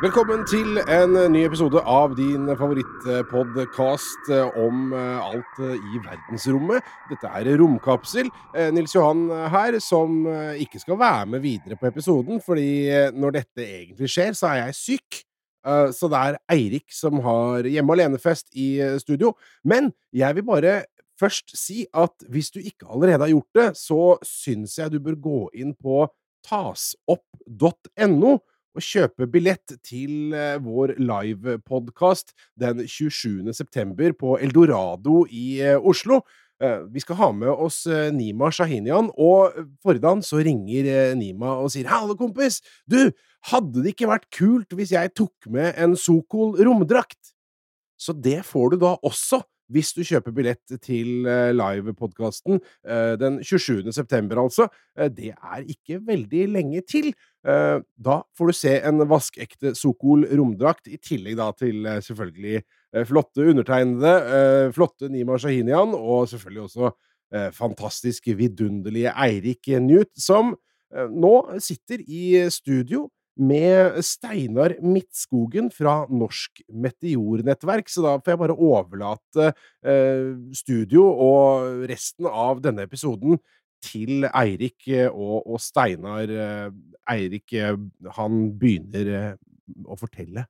Velkommen til en ny episode av din favorittpodkast om eh, alt eh, i verdensrommet. Dette er Romkapsel. Eh, Nils Johan her, som ikke skal være med videre på episoden, fordi når dette egentlig skjer, så er jeg syk. Så det er Eirik som har hjemme alene-fest i studio. Men jeg vil bare først si at hvis du ikke allerede har gjort det, så syns jeg du bør gå inn på tasopp.no og kjøpe billett til eh, vår livepodkast den 27. september på Eldorado i eh, Oslo. Eh, Vi skal ha med oss Nima Shahinian, og forrige dagen så ringer Nima og sier 'Hallo, kompis! Du, hadde det ikke vært kult hvis jeg tok med en Sokol romdrakt?' Så det får du da også hvis du kjøper billett til livepodkasten den 27. september, altså. Det er ikke veldig lenge til. Eh, Da får du se en vaskeekte Sokol romdrakt, i tillegg da til eh, selvfølgelig eh, flotte undertegnede, flotte Nima Shahinian, og selvfølgelig også fantastisk vidunderlige Eirik Newt, som nå sitter i studio med Steinar Midtskogen fra Norsk Meteornettverk, så da får jeg bare overlate eh, studio og resten av denne episoden til Eirik eh, og, og Steinar. Eh, Eirik, eh, han begynner å fortelle.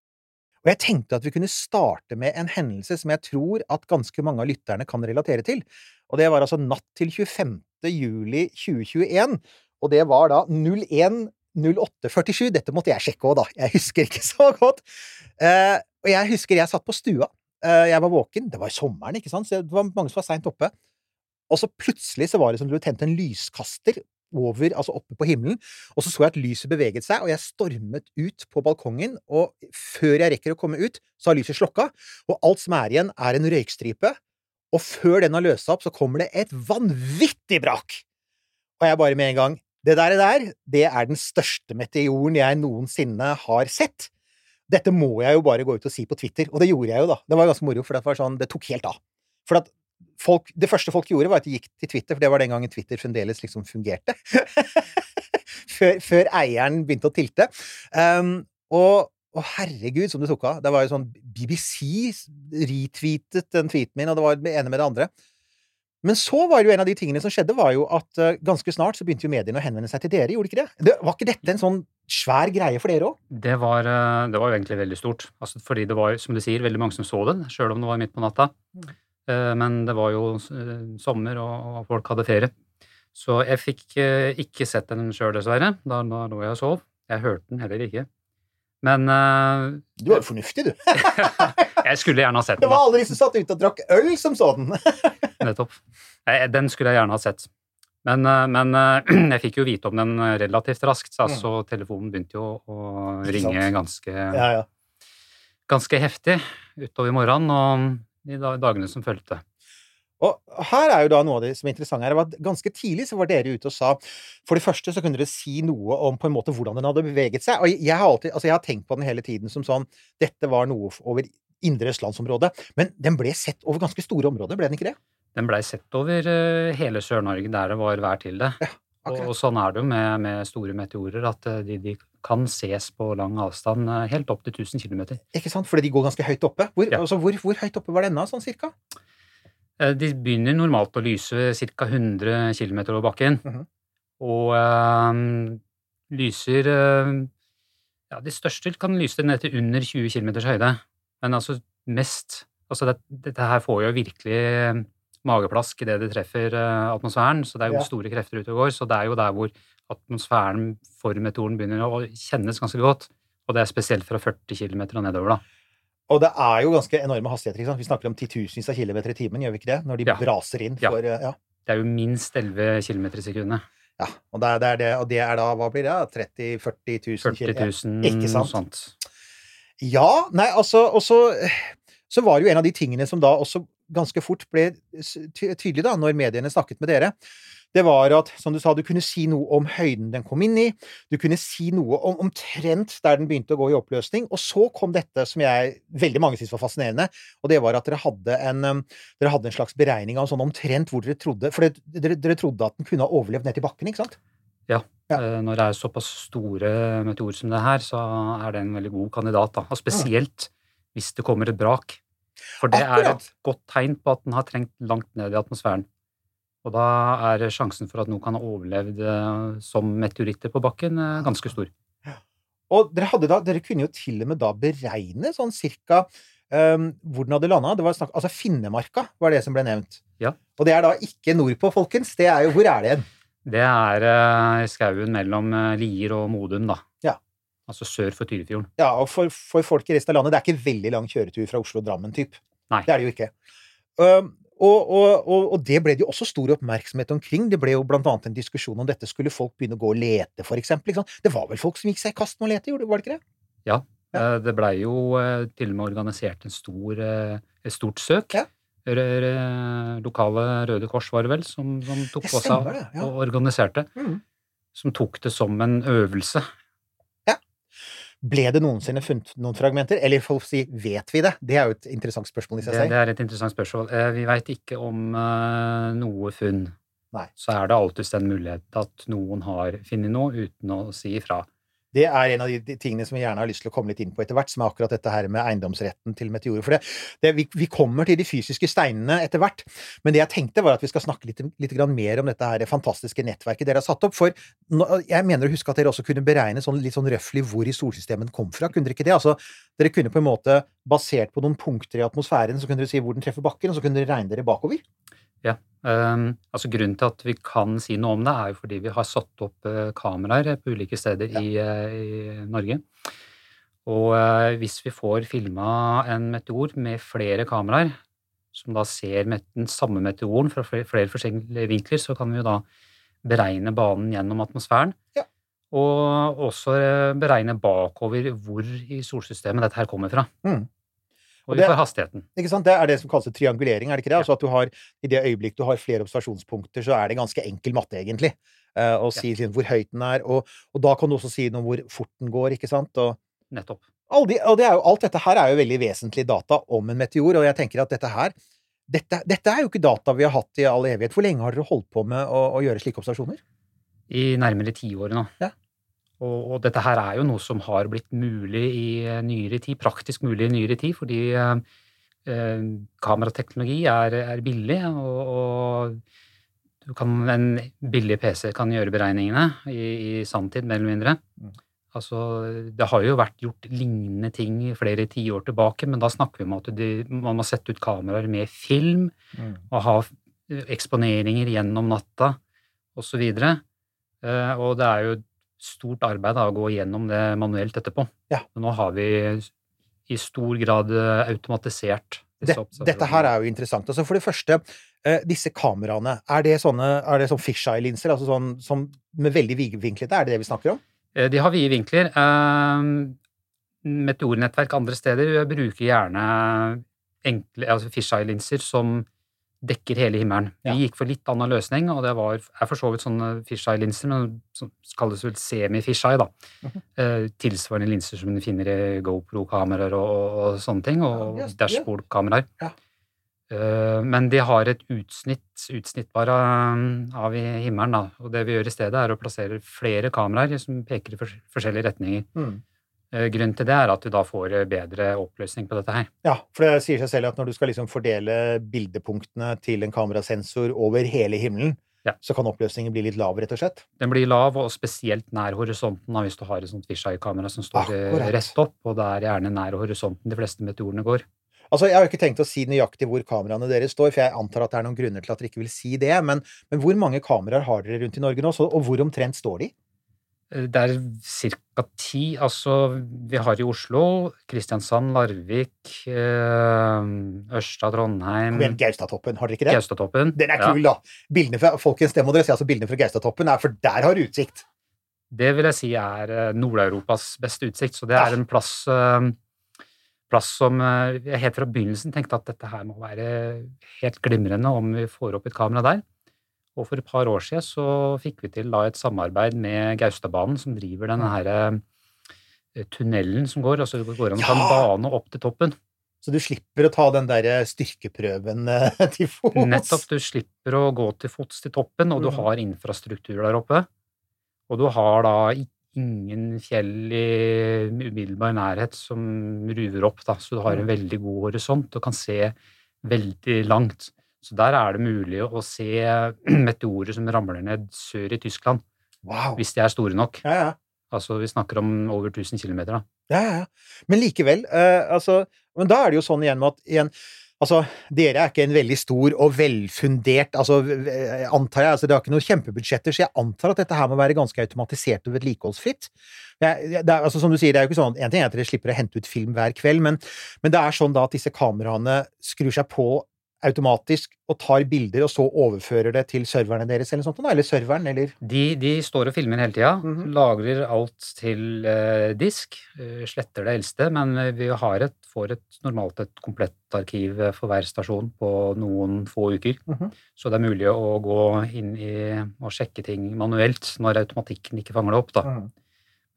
Og jeg tenkte at vi kunne starte med en hendelse som jeg tror at ganske mange av lytterne kan relatere til. Og det var altså natt til 25. juli 2021. Og det var da 01.08.47. Dette måtte jeg sjekke òg, da. Jeg husker ikke så godt. Og jeg husker jeg satt på stua. Jeg var våken. Det var sommeren, ikke sant, så det var mange som var seint oppe. Og så plutselig så var det som om du tente en lyskaster over, altså oppe på himmelen, og så så jeg at lyset beveget seg, og jeg stormet ut på balkongen, og før jeg rekker å komme ut, så har lyset slokka, og alt som er igjen, er en røykstripe, og før den har seg opp, så kommer det et vanvittig brak! Og jeg bare med en gang Det der, der, det er den største meteoren jeg noensinne har sett. Dette må jeg jo bare gå ut og si på Twitter, og det gjorde jeg jo, da. Det var ganske moro, for det var sånn Det tok helt av. For at folk, det første folk gjorde, var at de gikk til Twitter, for det var den gangen Twitter fremdeles liksom fungerte. før, før eieren begynte å tilte. Um, og, og herregud, som det tok av. Det var jo sånn BBC retweetet den tweeten min, og det var det ene med det andre. Men så var jo en av de tingene som skjedde, var jo at uh, ganske snart så begynte jo mediene å henvende seg til dere, gjorde ikke det? det var ikke dette en sånn svær greie for dere òg? Det var, eh, det var jo egentlig veldig stort. Altså, fordi det var, som du sier, veldig mange som så den, sjøl om det var midt på natta. Eh, Men det var jo eh, sommer, og folk hadde ferie. Så jeg fikk eh, ikke sett den sjøl, dessverre. Da, da lå jeg og sov. Jeg hørte den heller ikke. Men uh, Du var jo fornuftig, du. jeg skulle gjerne ha sett den. Det var alle de som satt ute og drakk øl, som så den. Nettopp. Den skulle jeg gjerne ha sett. Men, men jeg fikk jo vite om den relativt raskt, så altså, telefonen begynte jo å Mm. Ringe ganske, ja, ja. ganske heftig utover morgenen og i dagene som fulgte. Og her er jo da noe av det som er interessant her, at ganske tidlig så var dere ute og sa For det første så kunne dere si noe om på en måte hvordan den hadde beveget seg. Og jeg har alltid, altså jeg har tenkt på den hele tiden som sånn Dette var noe over indre østlandsområdet. Men den ble sett over ganske store områder, ble den ikke det? Den blei sett over eh, hele Sør-Norge der det var vær til det. Og, og sånn er det jo med, med store meteorer, at eh, de, de kan ses på lang avstand, eh, helt opp til 1000 km. Ikke sant? Fordi de går ganske høyt oppe. Hvor, Ja. altså, hvor, hvor høyt oppe var denne, sånn cirka? Eh, De begynner normalt å lyse ca. 100 km over bakken. Mhm. Og øh, lyser øh, Ja, de største kan lyse ned til under 20 km høyde. Men altså mest Altså det, dette her får jo virkelig mageplask idet det treffer eh, atmosfæren, så det er jo Ja. store krefter ute og går. Så det er jo der hvor atmosfæren for meteoren begynner å kjennes ganske godt. Og det er spesielt fra 40 km og nedover, da. Og det er jo ganske enorme hastigheter. ikke sant? Vi snakker om titusenvis av kilometer i timen, gjør vi ikke det? Når de Ja. braser inn for ja. ja. Det er jo minst 11 km i sekundet. ja. Og, det er, det det, og det er da, hva blir det? 30 000-40 000 40 000, Ikke sant? sånt. Ja, nei, altså Og så, så var det jo en av de tingene som da også ganske fort ble tydelig, da, når mediene snakket med dere. det var at, som du sa, du kunne si noe om høyden den kom inn i, du kunne si noe om omtrent der den begynte å gå i oppløsning, og så kom dette som jeg veldig mange syntes var fascinerende, og det var at dere hadde en, um, dere hadde en slags beregning av sånn omtrent hvor dere trodde For dere, dere trodde at den kunne ha overlevd ned til bakken, ikke sant? Ja. Ja. Eh, Når det er såpass store meteorer som det her, så er det en veldig god kandidat. Da. Og spesielt hvis det kommer et brak. For det er et godt tegn på at den har trengt langt ned i atmosfæren. Og da er sjansen for at noe kan ha overlevd eh, som meteoritter på bakken eh, ganske stor. Og dere, da, dere kunne jo til og med da beregne sånn cirka um, hvor den hadde landa. Det var snakk, altså Finnemarka var det som ble nevnt. Ja. Og det er da ikke nordpå, folkens. Det er jo Hvor er det igjen? Det er uh, skauen mellom Lier og Modum, da. Ja. Altså sør for Tyrifjorden. Ja, og for, for folk i resten av landet, det er ikke veldig lang kjøretur fra Oslo og Drammen, typ. Nei. Det er det jo ikke. Um, og, og, og, og det ble det jo også stor oppmerksomhet omkring. Det ble jo blant annet en diskusjon om dette. Skulle folk begynne å gå og lete, for eksempel? Det var vel folk som gikk seg i kast med å lete, gjorde- var det ikke det? Ja. ja. Det blei jo eh, til og med organisert en stor, eh, et stort søk. Ja. Lokale Røde Kors var det vel, som, som tok på seg ja. og organiserte. Mm. Som tok det som en øvelse. Ble det noensinne funnet noen fragmenter? Eller for å si, vet vi det? Det er jo et interessant spørsmål i seg Det, selv. det er et interessant spørsmål. Eh, Vi veit ikke om eh, noe funn. Nei. Så er det alltids en mulighet at noen har funnet noe uten å si ifra. Det er en av de tingene som vi gjerne har lyst til å komme litt inn på etter hvert, som er akkurat dette her med eiendomsretten til meteorer. For det, det, vi, vi kommer til de fysiske steinene etter hvert, men det jeg tenkte var at vi skal snakke litt, litt mer om dette her fantastiske nettverket dere har satt opp. For jeg mener å huske at dere også kunne beregne sånn, litt sånn røftlig hvor i solsystemet den kom fra. Kunne dere ikke det? Altså, dere kunne på en måte, basert på noen punkter i atmosfæren, så kunne dere si hvor den treffer bakken, og så kunne dere regne dere bakover. Um, altså Grunnen til at vi kan si noe om det, er jo fordi vi har satt opp uh, kameraer på ulike steder i, uh, i Norge. Og uh, hvis vi får filma en meteor med flere kameraer, som da ser den samme meteoren fra flere, flere forskjellige vinkler, så kan vi jo da beregne banen gjennom atmosfæren. Ja. Og også beregne bakover hvor i solsystemet dette her kommer fra. Mm. Og vi får hastigheten. Ikke sant? Det er det som kalles triangulering, er det ikke det? Altså at du har, I det øyeblikk du har flere observasjonspunkter, så er det ganske enkel matte, egentlig. eh, Å si ja. hvor høyt den er, og, og da kan du også si noe om hvor fort den går, ikke sant? Og, Nettopp. de, og det er jo, alt dette her er jo veldig vesentlige data om en meteor, og jeg tenker at dette her dette, dette er jo ikke data vi har hatt i all evighet. Hvor lenge har dere holdt på med å, å gjøre slike observasjoner? i nærmere tiår nå. Ja. Og, og dette her er jo noe som har blitt mulig i eh, nyere tid, praktisk mulig i nyere tid, fordi eh, eh, kamerateknologi er, er billig, og, og du kan, en billig PC kan gjøre beregningene i, i sanntid, mer eller mindre. Mm. Altså, det har jo vært gjort lignende ting flere tiår tilbake, men da snakker vi om at de, man må sette ut kameraer med film, og ha eh, eksponeringer gjennom natta, osv. Eh, og det er jo stort arbeid da, å gå gjennom det manuelt etterpå. Ja. Nå har vi i stor grad eh, automatisert Det, disse dette her er jo interessant. Altså For det første, eh, disse kameraene, er det sånne er det sånn fisheye-linser, altså sånn som med veldig vidvinklete? Er det det vi snakker om? Eh, De har vide vinkler. Meteornettverk andre steder bruker gjerne enkle, altså fisheye-linser som dekker hele himmelen. Vi Ja. gikk for litt annen løsning, og det var, er for så vidt sånne fisheye-linser, men som kalles vel semi-fisheye, da. Mhm. Eh, tilsvarende linser som du finner i GoPro-kameraer og, og, sånne ting, og Ja, yes, ja. dashboard-kameraer. Ja. Eh, men de har et utsnitt, utsnittbare um, av i himmelen, da. Og det vi gjør i stedet, er å plassere flere kameraer som peker i fors- forskjellige retninger. Mm. Eh, Grunnen til det er at du da får eh, bedre oppløsning på dette her. Ja, for det sier seg selv at når du skal liksom fordele bildepunktene til en kamerasensor over hele himmelen, Ja. så kan oppløsningen bli litt lav, rett og slett. Den blir lav, og spesielt nær horisonten da, hvis du har et sånt fisheye-kamera som står eh, Akkurat. rett opp, og det er gjerne nær horisonten de fleste meteorene går. Altså, Jeg har jo ikke tenkt å si nøyaktig hvor kameraene deres står, for jeg antar at det er noen grunner til at dere ikke vil si det, men, men hvor mange kameraer har dere rundt i Norge nå, og hvor omtrent står de? Eh, Det er ca. ti. Altså, vi har i Oslo, Kristiansand, Larvik, eh, Ørsta, Trondheim, Gaustatoppen, har dere ikke det? Gaustatoppen. Den er Ja. kul, da! Bildene fra, folkens, det må dere se, altså bildene fra Gaustatoppen er, for der har du utsikt! Det vil jeg si er eh, Nord-Europas beste utsikt, så det er en plass, plass som jeg helt fra begynnelsen tenkte at dette her må være helt glimrende om vi får opp et kamera der. Og for et par år siden så fikk vi til da et samarbeid med Gaustadbanen, som driver denne her eh, tunnelen som går. Altså det går an å ta en bane opp til toppen. Så du slipper å ta den der styrkeprøven eh, til fots. Nettopp. Du slipper å gå til fots til toppen, og du Mhm. har infrastruktur der oppe. Og du har da ingen fjell i umiddelbar nærhet som ruver opp, da. Så du har en veldig god horisont og kan se veldig langt. Så der er det mulig å se meteorer som ramler ned sør i Tyskland, Wow. hvis de er store nok. Ja, ja. Altså, vi snakker om over 1000 km, da. Ja, ja, ja. Men likevel, eh, altså Men da er det jo sånn igjen med at igjen Altså, dere er ikke en veldig stor og velfundert altså, antar jeg, altså Dere har ikke noen kjempebudsjetter, så jeg antar at dette her må være ganske automatisert og vedlikeholdsfritt. Jeg- Det er, altså, som du sier, det er jo ikke sånn En ting er at dere slipper å hente ut film hver kveld, men, men det er sånn da at disse kameraene skrur seg på automatisk og tar bilder, og så overfører det til serverne deres, eller sånt? Eller serveren, eller De, de står og filmer hele tida. Mhm. Lagrer alt til eh, disk. eh, sletter det eldste, men eh, vi har et, får et, normalt et komplett arkiv eh, for hver stasjon på noen få uker. Mhm. Så det er mulig å gå inn i og sjekke ting manuelt når automatikken ikke fanger det opp. Da. Mm.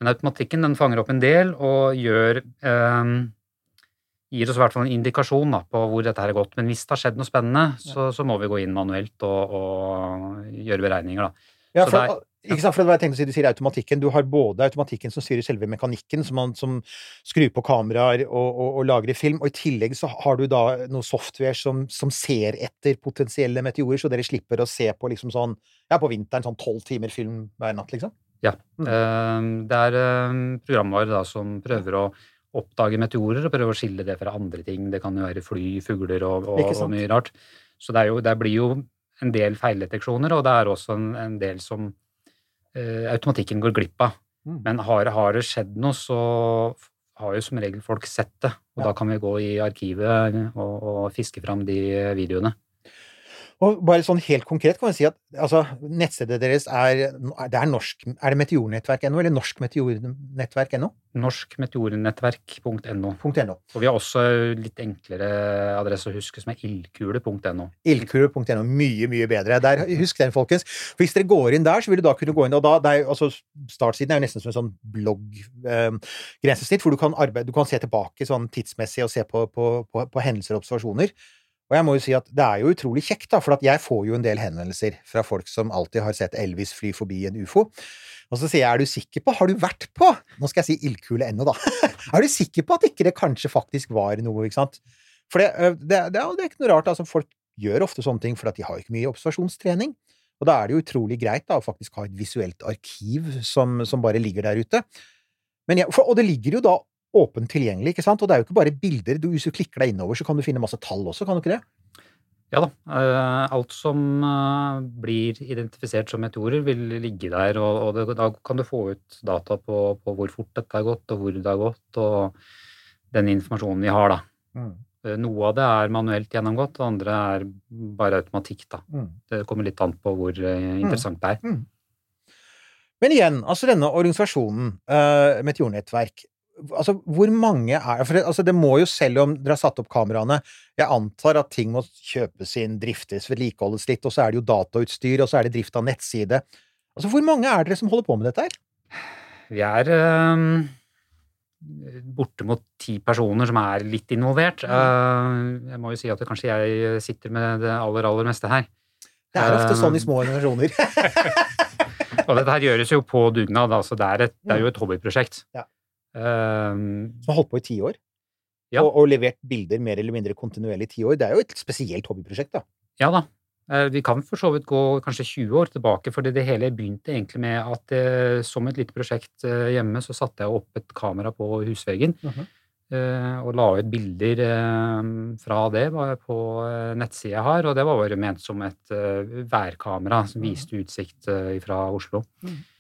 Men automatikken den fanger opp en del og gjør eh, gir oss i hvert fall en indikasjon da, på hvor dette her er gått. Men hvis det har skjedd noe spennende, så, så må vi gå inn manuelt og, og gjøre beregninger. Da. Ja, for, er- ikke sant, for det var jeg tenkte å si, Du sier automatikken. Du har både automatikken som styrer selve mekanikken, som, man, som skrur på kameraer og, og, og lagrer film, og i tillegg så har du da noe software som, som ser etter potensielle meteorer, så dere slipper å se på liksom sånn Ja, på vinteren sånn tolv timer film hver natt, liksom? Ja. Mm. Eh, Det er eh, programvare da, som prøver å oppdage meteorer og prøve å skille det fra andre ting. Det kan jo være fly, fugler og, og, og mye rart. Så det, jo, det blir jo en del feildeteksjoner, og det er også en, en del som eh, automatikken går glipp av. Mm. Men har, har det skjedd noe, så har jo som regel folk sett det. Og Ja. da kan vi gå i arkivet og, og fiske fram de videoene. Og bare sånn helt konkret kan vi si at altså, nettstedet deres er Det er norsk Er det meteornettverk.no, eller norsk meteornettverk.no? Norskmeteornettverk.no. .no. Og vi har også litt enklere adresse å huske, som er ildkule.no. Ildkule.no. Mye, mye bedre. Der, husk den, folkens. For Hvis dere går inn der, så vil du da kunne gå inn og da, er, altså, Startsiden er jo nesten som en sånn blogg-grensesnitt, hvor du kan, arbeide, du kan se tilbake sånn tidsmessig og se på, på, på, på hendelser og observasjoner. Og jeg må jo si at det er jo utrolig kjekt, da, for jeg får jo en del henvendelser fra folk som alltid har sett Elvis fly forbi en ufo. Og så sier jeg, er du sikker på, har du vært på Nå skal jeg si ildkule.no, da. er du sikker på at ikke det kanskje faktisk var noe, ikke sant? For det, det, det, det er ikke noe rart, altså. Folk gjør ofte sånne ting, for at de har ikke mye observasjonstrening. Og da er det jo utrolig greit da, å faktisk ha et visuelt arkiv som, som bare ligger der ute. Jeg, for, og det ligger jo da åpent tilgjengelig, ikke sant? Og det er jo ikke bare bilder. Du, hvis du klikker deg innover, så kan du finne masse tall også, kan du ikke det? Ja da. eh, Alt som eh, blir identifisert som meteorer, vil ligge der. Og, og det, da kan du få ut data på, på hvor fort dette har gått, og hvor det har gått, og den informasjonen vi har, da. Mm. Eh, Noe av det er manuelt gjennomgått, det andre er bare automatikk, da. Mm. Det kommer litt an på hvor eh, interessant det er. Men igjen, altså denne organisasjonen, uh, Meteornettverk, altså hvor mange er For det, altså det må jo, selv om dere har satt opp kameraene Jeg antar at ting må kjøpes inn, driftes, vedlikeholdes litt, og så er det jo datautstyr, og så er det drift av nettside. Altså hvor mange er dere som holder på med dette her? Vi er um, bortimot ti personer som er litt involvert. Uh, jeg må jo si at kanskje jeg sitter med det aller, aller meste her. Det er ofte sånn i Eh, små organisasjoner. Og dette her gjøres jo på dugnad, altså det er, et, det er jo et hobbyprosjekt. Ja. Eh, Som har holdt på i ti år. Ja. Og, og levert bilder mer eller mindre kontinuerlig i ti år. Det er jo et spesielt hobbyprosjekt, da. ja da. Eh, Vi kan for så vidt gå kanskje 20 år tilbake, fordi det hele begynte egentlig med at eh, som et lite prosjekt eh, hjemme, så satte jeg opp et kamera på husveggen Mhm. eh, og la ut bilder eh, fra det var på eh, nettsida jeg har, og det var bare ment som et værkamera som viste utsikt fra Oslo. Uh Eh,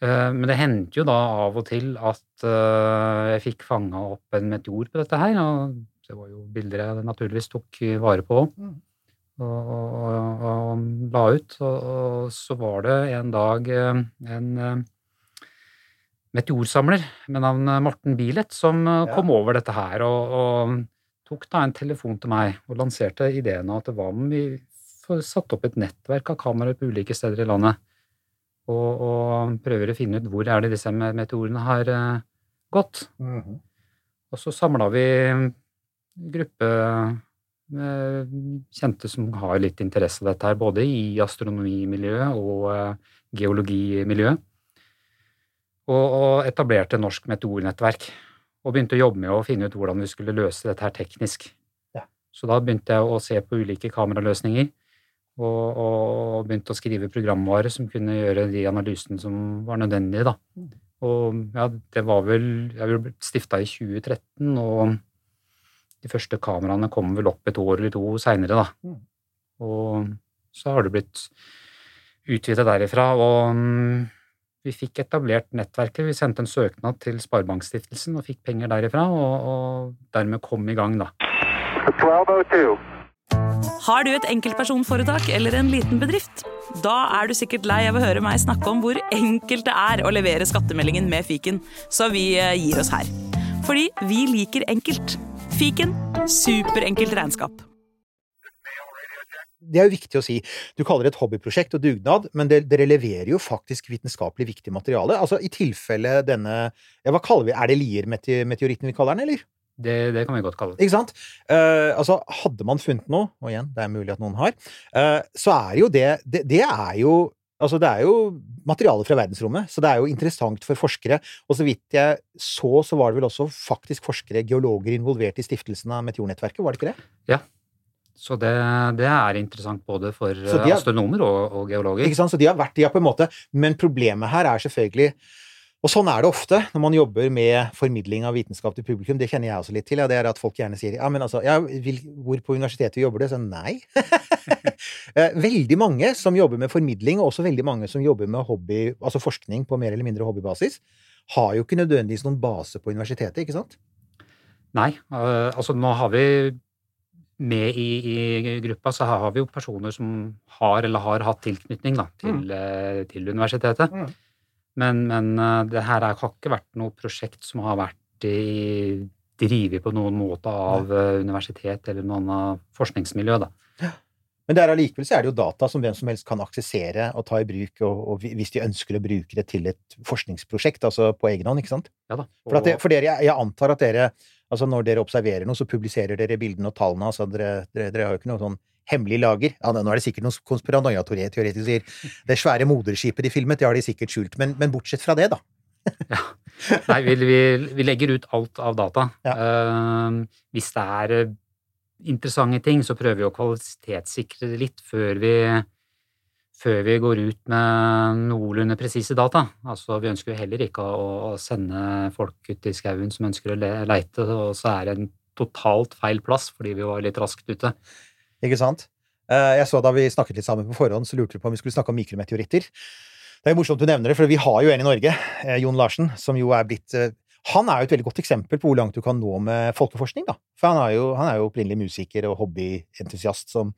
Men det hendte jo da av og til at eh, jeg fikk fanga opp en meteor på dette her, og det var jo bilder jeg naturligvis tok vare på Mhm. og, og, og, og la ut. Og, så var det en dag eh, en eh, meteorsamler med navn Morten Bilet som eh, Ja. kom over dette her og, tok da en telefon til meg og lanserte ideen av at hva om vi få satt opp et nettverk av kameraer på ulike steder i landet. Og, og prøver å finne ut hvor er det disse me- meteorene har eh, gått. -hmm. Og så samla vi gruppe med kjente som har litt interesse av dette her, både i astronomimiljøet og eh, geologimiljøet. Og, og etablerte Norsk meteornettverk. Og begynte å jobbe med å finne ut hvordan vi skulle løse dette her teknisk. Ja. Så da begynte jeg å se på ulike kameraløsninger. Og, og begynte å skrive programvare som kunne gjøre de analysene som var nødvendige. da. Og ja, det var vel Jeg ble stifta i 2013, og de første kameraene kom vel opp et år eller to seinere, da. Mm. Og så har det blitt utvidet derifra. Og mm, vi fikk etablert nettverket. Vi sendte en søknad til Sparebankstiftelsen og fikk penger derifra, og, og dermed kom i gang, da. 1202. Har du et enkeltpersonforetak eller en liten bedrift? Da er du sikkert lei av å høre meg snakke om hvor enkelt det er å levere skattemeldingen med fiken, så vi eh, gir oss her. Fordi vi liker enkelt. Fiken superenkelt regnskap. Det er jo viktig å si. Du kaller det et hobbyprosjekt og dugnad, men dere leverer jo faktisk vitenskapelig viktig materiale. Altså i tilfelle denne ja, Hva kaller vi Er det Lier-meteoritten vi kaller den, eller? Det, det kan vi godt kalle det. Ikke sant? Eh, altså, hadde man funnet noe, og igjen, det er mulig at noen har, eh, så er jo det, det Det er jo Altså, det er jo materiale fra verdensrommet, så det er jo interessant for forskere. Og så vidt jeg så, så var det vel også faktisk forskere, geologer, involvert i stiftelsen av Meteornettverket, var det ikke det? Ja. Så det, det er interessant både for de eh, er- astronomer og, og geologer. Ikke sant? Så de har vært de har på en måte Men problemet her er selvfølgelig og sånn er det ofte når man jobber med formidling av vitenskap til publikum. Det kjenner jeg også litt til. Ja, det er at folk gjerne sier ja, men altså, ja, vil, hvor på universitetet jobber du? Så nei. Eh, veldig mange som jobber med formidling, og også veldig mange som jobber med hobby, altså forskning på mer eller mindre hobbybasis, har jo ikke nødvendigvis noen base på universitetet, ikke sant? Nei, eh, altså nå har vi med i, i gruppa så har vi jo personer som har eller har hatt tilknytning da, til, mm. til universitetet. Mm. Men, men eh, det her er, har ikke vært noe prosjekt som har vært i, drevet på noen måte av Nei. universitet eller noen annet forskningsmiljø. Da. Men det er allikevel så er det jo data som hvem som helst kan aksessere og ta i bruk, og, og hvis de ønsker å bruke det til et forskningsprosjekt, altså på egen hånd, ikke sant? Ja, da. For, at det, for dere, jeg antar at dere, altså når dere observerer noe, så publiserer dere bildene og tallene, altså dere, dere, dere har jo ikke noe sånn hemmelig lager. Ja, nå er det sikkert noen konspiranoia-teoretikere sier det svære moderskipet de filmet, det har de sikkert skjult, men, men bortsett fra det, da. Nei, vi, vi, vi legger ut alt av data. Ja. Uh, hvis det er eh, interessante ting, så prøver vi å kvalitetssikre det litt før vi, før vi går ut med noenlunde presise data. Altså, vi ønsker jo heller ikke å, å sende folk ut i skauen som ønsker å le, leite, og så er det en totalt feil plass fordi vi var litt raskt ute. Ikke sant? Eh, Jeg så da vi snakket litt sammen på forhånd, så lurte vi på om vi skulle snakke om mikrometeoritter. Det er jo morsomt du nevner det, for vi har jo en i Norge, eh, Jon Larsen, som jo er blitt eh, Han er jo et veldig godt eksempel på hvor langt du kan nå med folkeforskning, da. For han er jo, han er jo opprinnelig musiker og hobbyentusiast som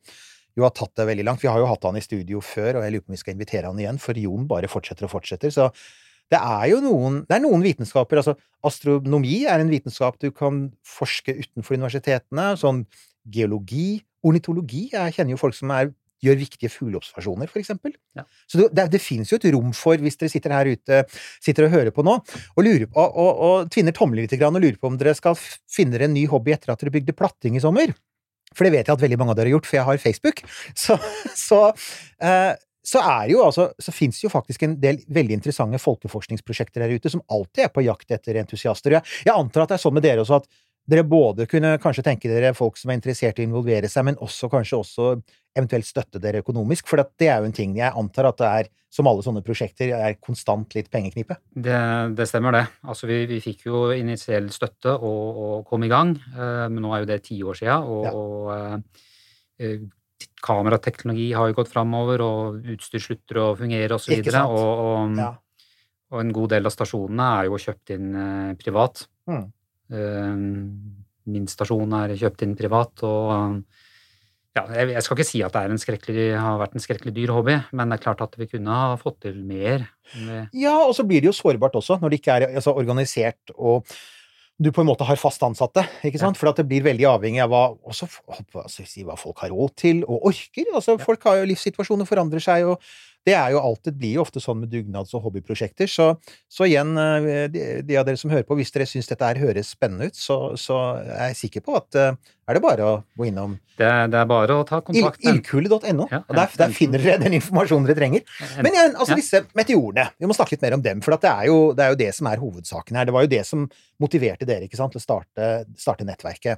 jo har tatt det veldig langt. Vi har jo hatt han i studio før, og jeg lurer på om vi skal invitere han igjen, for Jon bare fortsetter og fortsetter. Så det er jo noen, det er noen vitenskaper, altså astronomi er en vitenskap du kan forske utenfor universitetene, sånn geologi, ornitologi, jeg kjenner jo folk som er, gjør viktige fugleobservasjoner, for eksempel. Ja. Så det, det, det jo et rom for, hvis dere sitter her ute, sitter og hører på nå, og, lurer på, og, og, og tvinner tommelen litt og lurer på om dere skal finne dere en ny hobby etter at dere bygde platting i sommer. For det vet jeg at veldig mange av dere har gjort, for jeg har Facebook. Så, så, eh, så er jo altså, så finnes det jo faktisk en del veldig interessante folkeforskningsprosjekter der ute som alltid er på jakt etter entusiaster. Jeg, jeg antar at det er sånn med dere også at dere både kunne kanskje tenke dere folk som er interessert i å involvere seg, men også kanskje også eventuelt støtte dere økonomisk, for det er jo en ting jeg antar at det er, som alle sånne prosjekter, er konstant litt pengeknipe. Det, det stemmer, det. Altså, vi, vi fikk jo initiell støtte og, og kom i gang, eh, men nå er jo det ti år siden, og, Ja. og eh, eh, kamerateknologi har jo gått framover, og utstyr slutter å fungere, og så. Og, og, Ja. og en god del av stasjonene er jo kjøpt inn eh, privat. Mm. Eh, min stasjon er kjøpt inn privat, og ja, jeg, skal ikke si at det er en har vært en skrekkelig dyr hobby, men det er klart at vi kunne ha fått til mer. Ja, og så blir det jo sårbart også, når det ikke er altså, organisert og du på en måte har fast ansatte, ikke sant? For at det blir veldig avhengig av hva, også, hva, folk har råd til og orker. Altså, Folk har jo livssituasjoner forandrer seg, og det er jo alltid, blir jo ofte sånn med dugnads- og hobbyprosjekter. Så, så igjen, eh, de, de av dere som hører på, hvis dere syns dette her høres spennende ut, så, så er jeg sikker på at eh, er det bare å gå innom Det, det er bare å ta kontakt. ildkule.no, Ja, og der, der finner dere den informasjonen dere trenger. Men igjen, altså Ja. disse meteorene, vi må snakke litt mer om dem, for at det, er jo, det er jo det som er hovedsaken her. Det var jo det som motiverte dere ikke sant, til å starte, starte nettverket.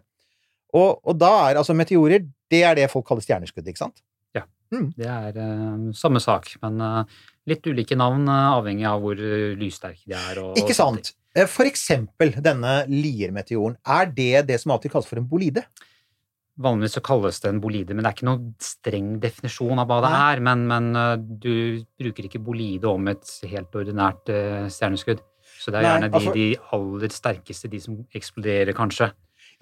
Og, og da er altså meteorer, det er det folk kaller stjerneskudd, ikke sant? Det er uh, samme sak, men uh, litt ulike navn uh, avhengig av hvor lyssterke de er. Og, Ikke sant? For eksempel denne Lier-meteoren, er det det som alltid kalles for en bolide? Vanligvis så kalles det en bolide, men det er ikke noen streng definisjon av hva det er. Men, men du bruker ikke bolide om et helt ordinært stjerneskudd. Så det er Nei, gjerne de, altså- de aller sterkeste, de som eksploderer, kanskje.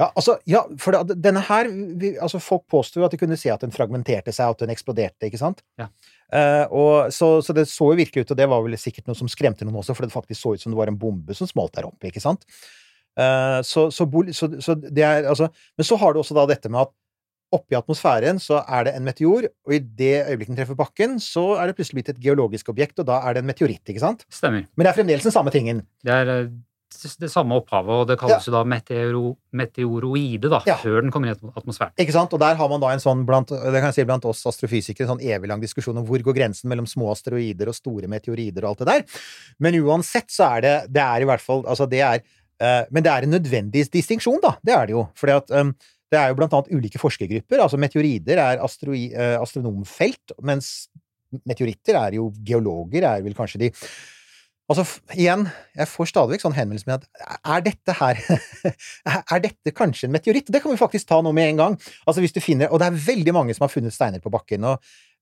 Ja, altså, ja, for denne her vi, altså Folk påsto jo at de kunne se at den fragmenterte seg, at den eksploderte, ikke sant? Ja. Uh, og, så, så det så jo virkelig ut, og det var vel sikkert noe som skremte noen også, for det faktisk så ut som det var en bombe som smalt der oppe, ikke sant? Uh, så, så, så det er altså Men så har du også da dette med at oppi atmosfæren så er det en meteor, og i det øyeblikket den treffer bakken, så er det plutselig blitt et geologisk objekt, og da er det en meteoritt, ikke sant? Stemmer. Men det er fremdeles den samme tingen. Det er eh, det samme opphavet, og det kalles jo da meteoro, meteoroide, da, Ja. før den kommer i atmosfæren. Ikke sant? Og der har man da en sånn, blant, det kan jeg si blant oss astrofysikere, en sånn evig lang diskusjon om hvor går grensen mellom små asteroider og store meteorider og alt det der. Men uansett så er det, det er i hvert fall, altså det er, uh, men det er en nødvendig distinksjon da, det er det jo. Fordi at um, det er jo blant annet ulike forskergrupper, altså meteorider er astroi, uh, astronomfelt, mens meteoritter er jo geologer, er vel kanskje de Altså, igjen, jeg får stadig vekk sånn henvendelse med at er dette her Er dette kanskje en meteoritt? Det kan vi faktisk ta nå med en gang. Altså, hvis du finner Og det er veldig mange som har funnet steiner på bakken. og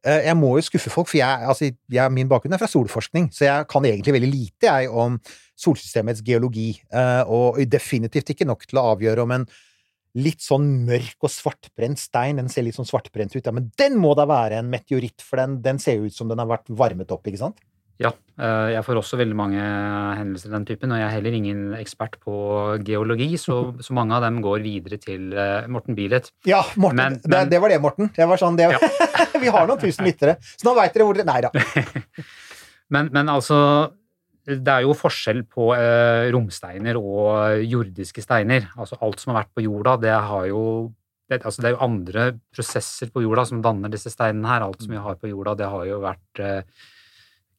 eh, jeg må jo skuffe folk, for jeg, altså, jeg, min bakgrunn er fra solforskning, så jeg kan egentlig veldig lite jeg, om solsystemets geologi, eh, og definitivt ikke nok til å avgjøre om en litt sånn mørk og svartbrent stein, den ser litt sånn svartbrent ut, ja, men den må da være en meteoritt, for den, den ser jo ut som den har vært varmet opp, ikke sant? Ja, eh, jeg får også veldig mange hendelser av den typen, og jeg er heller ingen ekspert på geologi, så, så mange av dem går videre til eh, Morten Bilet. Ja, Morten, Men- det, men- det var det, Morten. Det var sånn, det, vi har noen tusen lyttere, så nå veit dere hvor dere Nei da. Men, men altså, det er jo forskjell på eh, romsteiner og jordiske steiner. Altså alt som har vært på jorda, det har jo det, altså det er jo andre prosesser på jorda som danner disse steinene her. Alt som vi har på jorda, det har jo vært eh,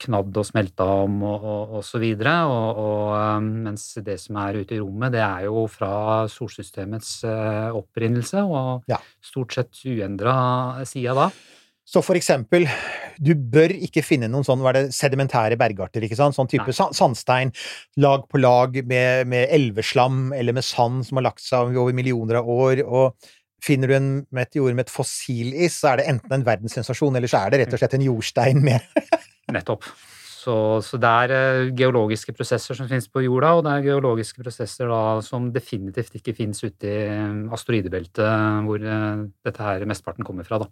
knadd og smelta om og, og, og så videre. Og, og, eh, mens det som er ute i rommet, det er jo fra solsystemets eh, opprinnelse og Ja. stort sett uendra sida da. Så for eksempel, du bør ikke finne noen sånn, hva er det, sedimentære bergarter, ikke sant? Sånn type Nei. sandstein, lag på lag med, med elveslam eller med sand som har lagt seg over millioner av år, og finner du en meteor med et fossilis, så er det enten en verdenssensasjon, eller så er det rett og slett en jordstein med Nettopp. Så, så det er eh, geologiske prosesser som finnes på jorda, og det er geologiske prosesser da som definitivt ikke finnes ute i eh, asteroidebeltet, hvor eh, dette her mesteparten kommer fra, da.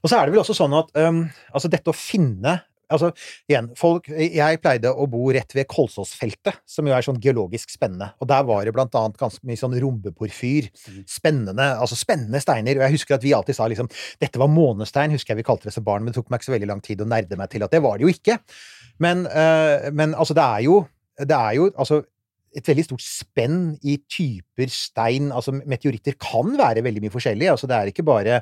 Og så er det vel også sånn at um, altså dette å finne Altså, igjen, folk Jeg pleide å bo rett ved Kolsåsfeltet, som jo er sånn geologisk spennende. Og der var det blant annet ganske mye sånn rombeporfyr. Spennende, altså spennende steiner. Og jeg husker at vi alltid sa liksom Dette var månestein, husker jeg vi kalte det som barn, men det tok meg ikke så veldig lang tid å nerde meg til at det var det jo ikke. Men, eh, men altså, det er jo Det er jo altså et veldig stort spenn i typer stein. Altså, meteoritter kan være veldig mye forskjellig. Altså, det er ikke bare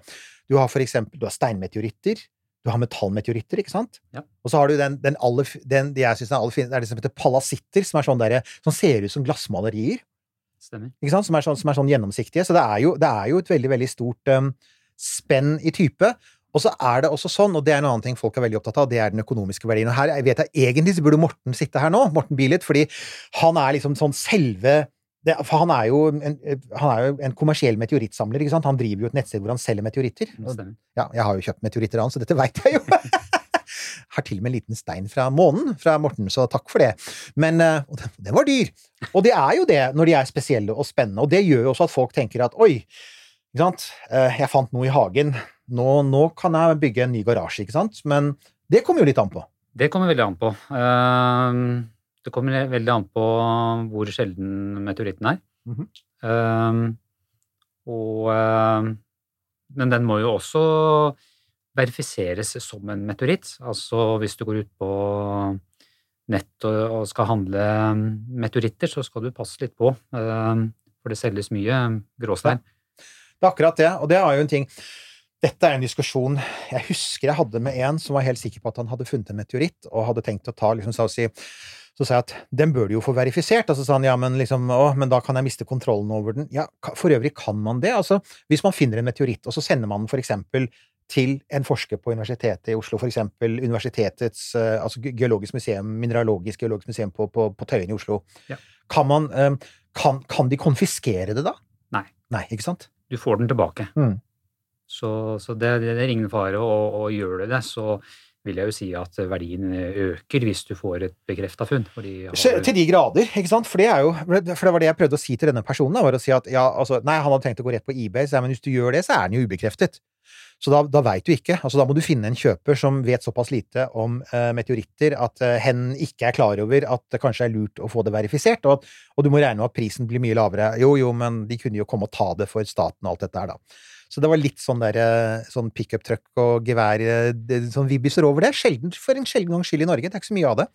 Du har for eksempel du har steinmeteoritter. Du har metallmeteoritter, ikke sant? Ja. Og så har du den, den aller, den, de jeg synes er aller fineste, det er det som heter palasitter, som er sånn der, som ser ut som glassmalerier. Stemmer. Ikke sant? Som, er sånn, som er sånn gjennomsiktige. Så det er jo, det er jo et veldig, veldig stort um, spenn i type. Og så er det også sånn, og det er en annen ting folk er veldig opptatt av, det er den økonomiske verdien. Og her jeg vet jeg egentlig så burde Morten sitte her nå, Morten Bilet, fordi han er liksom sånn selve det, for han er, jo en, han er jo en kommersiell meteorittsamler. ikke sant? Han driver jo et nettsted hvor han selger meteoritter. Ja, jeg har jo kjøpt meteoritter av han, så dette veit jeg jo. har til og med en liten stein fra månen fra Morten, så takk for det. Men eh, og den, den var dyr. Og det er jo det når de er spesielle og spennende, og det gjør jo også at folk tenker at oi, ikke sant, Eh, jeg fant noe i hagen, nå, nå kan jeg bygge en ny garasje, ikke sant? Men det kommer jo litt an på. Det kommer veldig an på. Eh, Det kommer veldig an på hvor sjelden meteoritten er. Mm -hmm. um, og ehm, Men den må jo også verifiseres som en meteoritt. Altså hvis du går ut på nett og, og skal handle meteoritter, så skal du passe litt på. ehm, for det selges mye gråstein. Det er akkurat det, og det er jo en ting Dette er en diskusjon jeg husker jeg hadde med en som var helt sikker på at han hadde funnet en meteoritt, og hadde tenkt å ta liksom, så, å si, så sa jeg at den bør du jo få verifisert. Og så sa han ja, men liksom, å, men da kan jeg miste kontrollen over den. Ja, for øvrig kan man det. Altså, hvis man finner en meteoritt, og så sender man den for eksempel til en forsker på Universitetet i Oslo, for eksempel Universitetets eh, altså geologisk museum, mineralogisk geologisk museum på, på, på Tøyen i Oslo, Ja. kan man eh, kan, kan de konfiskere det da? Nei. Nei, ikke sant? Du får den tilbake. Mm. Så, så det, det er ingen fare, og, og gjør du det, så vil jeg jo si at verdien øker hvis du får et bekrefta funn. Har, Til de grader, ikke sant? For det er jo For det var det jeg prøvde å si til denne personen, var å si at ja, altså Nei, han hadde tenkt å gå rett på eBay, så jeg, men hvis du gjør det, så er den jo ubekreftet. Så da, da veit du ikke. Altså Da må du finne en kjøper som vet såpass lite om uh, meteoritter at uh, hen ikke er klar over at det kanskje er lurt å få det verifisert, og, at, og du må regne med at prisen blir mye lavere. Jo, jo, men de kunne jo komme og ta det for staten og alt dette her, da. Så det var litt sånn der, eh, sånn pickup truck og gevær, eh, sånn vibbiser over det. Sjelden, for en sjelden gangs skyld i Norge. Det er ikke så mye av det.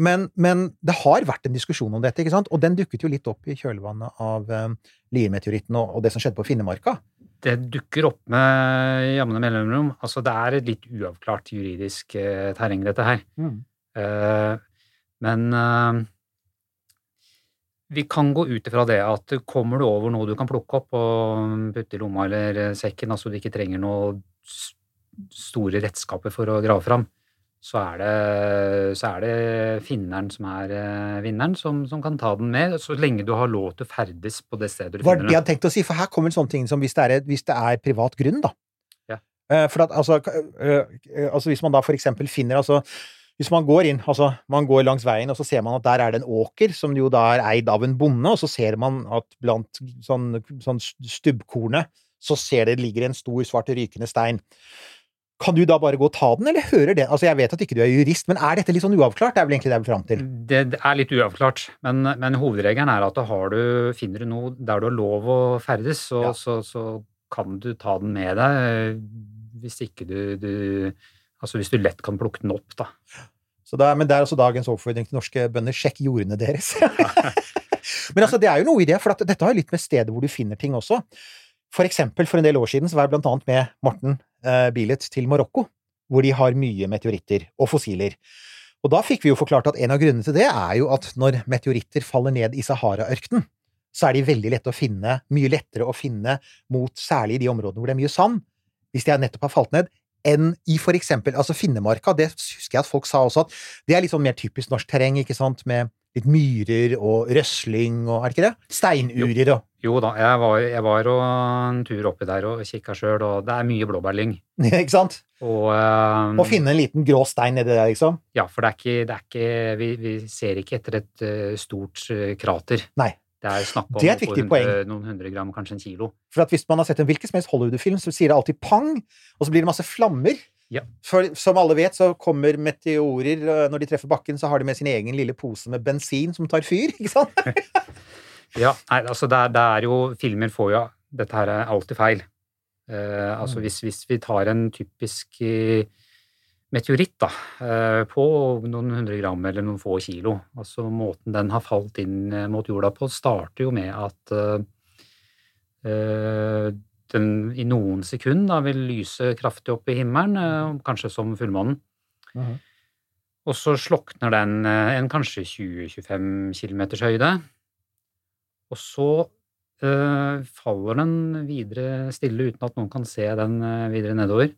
Men, men det har vært en diskusjon om dette, ikke sant? og den dukket jo litt opp i kjølvannet av um, Lier-meteoritten og, og det som skjedde på Finnemarka. det dukker opp med jevne mellomrom. Altså, det er et litt uavklart juridisk uh, terreng, dette her. Eh, men eh, vi kan gå ut ifra det at kommer du over noe du kan plukke opp og putte i lomma eller sekken, altså du ikke trenger noe store redskaper for å grave fram, så er det, så er det finneren som er eh, vinneren, som, som kan ta den med, så lenge du har lov til å ferdes på det stedet du Var finner det jeg den. hadde tenkt å si, for her kommer sånne ting som hvis det er, hvis det er privat grunn, da. Ja. Eh, for at altså, eh, altså Hvis man da for eksempel finner altså hvis man går inn, altså man går langs veien, og så ser man at der er det en åker, som jo da er eid av en bonde, og så ser man at blant sånn, sånn stubbkornet, så ser det ligger en stor, svart, rykende stein. Kan du da bare gå og ta den, eller hører det Altså, jeg vet at ikke du er jurist, men er dette litt sånn uavklart? Det er vel egentlig det jeg vil fram til. Det, er litt uavklart, men, men hovedregelen er at har du, finner du noe der du har lov å ferdes, så, Ja. så, så kan du ta den med deg eh, hvis ikke du, du Altså hvis du lett kan plukke den opp, da. Er, men det er altså dagens oppfordring til norske bønder. Sjekk jordene deres. men altså, det er jo noe i det, for dette har jo litt med stedet hvor du finner ting også. For eksempel, for en del år siden så var jeg blant annet med Morten eh, Bilet til Marokko, hvor de har mye meteoritter og fossiler. Og da fikk vi jo forklart at en av grunnene til det er jo at når meteoritter faller ned i Sahara-ørkenen, så er de veldig lette å finne, mye lettere å finne mot særlig i de områdene hvor det er mye sand, hvis de nettopp har falt ned, enn i for eksempel altså Finnemarka. Det husker jeg at folk sa også, at det er litt sånn mer typisk norsk terreng, ikke sant, med litt myrer og røsling og Er det ikke det? Steinurer og Jo da, jeg var, jeg var og en tur oppi der og kikka sjøl, og det er mye blåbærlyng. Ikke sant? Og, um, Å finne en liten grå stein nedi der, liksom. Ja, for det er ikke, det er ikke vi, vi ser ikke etter et uh, stort uh, krater. Nei. Det er snakk om Det er et viktig poeng. noen hundre gram, kanskje en kilo. For at hvis man har sett en hvilken som helst Hollywood-film, så sier det alltid pang, og så blir det masse flammer. Ja. For som alle vet, så kommer meteorer eh, Når de treffer bakken, så har de med sin egen lille pose med bensin som tar fyr, ikke sant? Ja, nei, altså det er, det er jo Filmer får jo Dette her er alltid feil. Uh, altså Mm. hvis, hvis vi tar en typisk eh, meteoritt da, eh, på noen hundre gram eller noen få kilo, altså måten den har falt inn eh, mot jorda på, starter jo med at eh, den i noen sekund da, vil lyse kraftig opp i himmelen, kanskje som fullmånen. Mhm. Og så slokner den en kanskje 20-25 km høyde. Og så eh, faller den videre stille uten at noen kan se den videre nedover.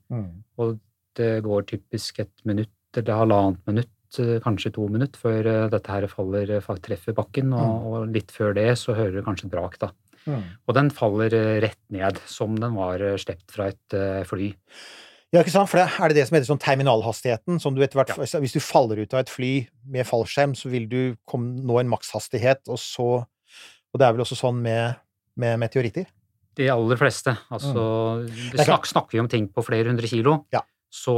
Og det går typisk et minutt eller halvannet minutt, eh, kanskje to minutter, før eh, dette her faller, eh, treffer bakken. Og, og litt før det så hører du kanskje brak, da. Og den faller rett ned, som den var sluppet fra et fly. Ja, ikke sant? For det, er det det som heter sånn terminalhastigheten? Som du etter hvert, Hvis du faller ut av et fly med fallskjerm, så vil du komme, nå en makshastighet, og så Og det er vel også sånn med, med meteoritter? De aller fleste. Altså, Mm. Det det er snak, snakker vi om ting på flere hundre kilo. Ja. Så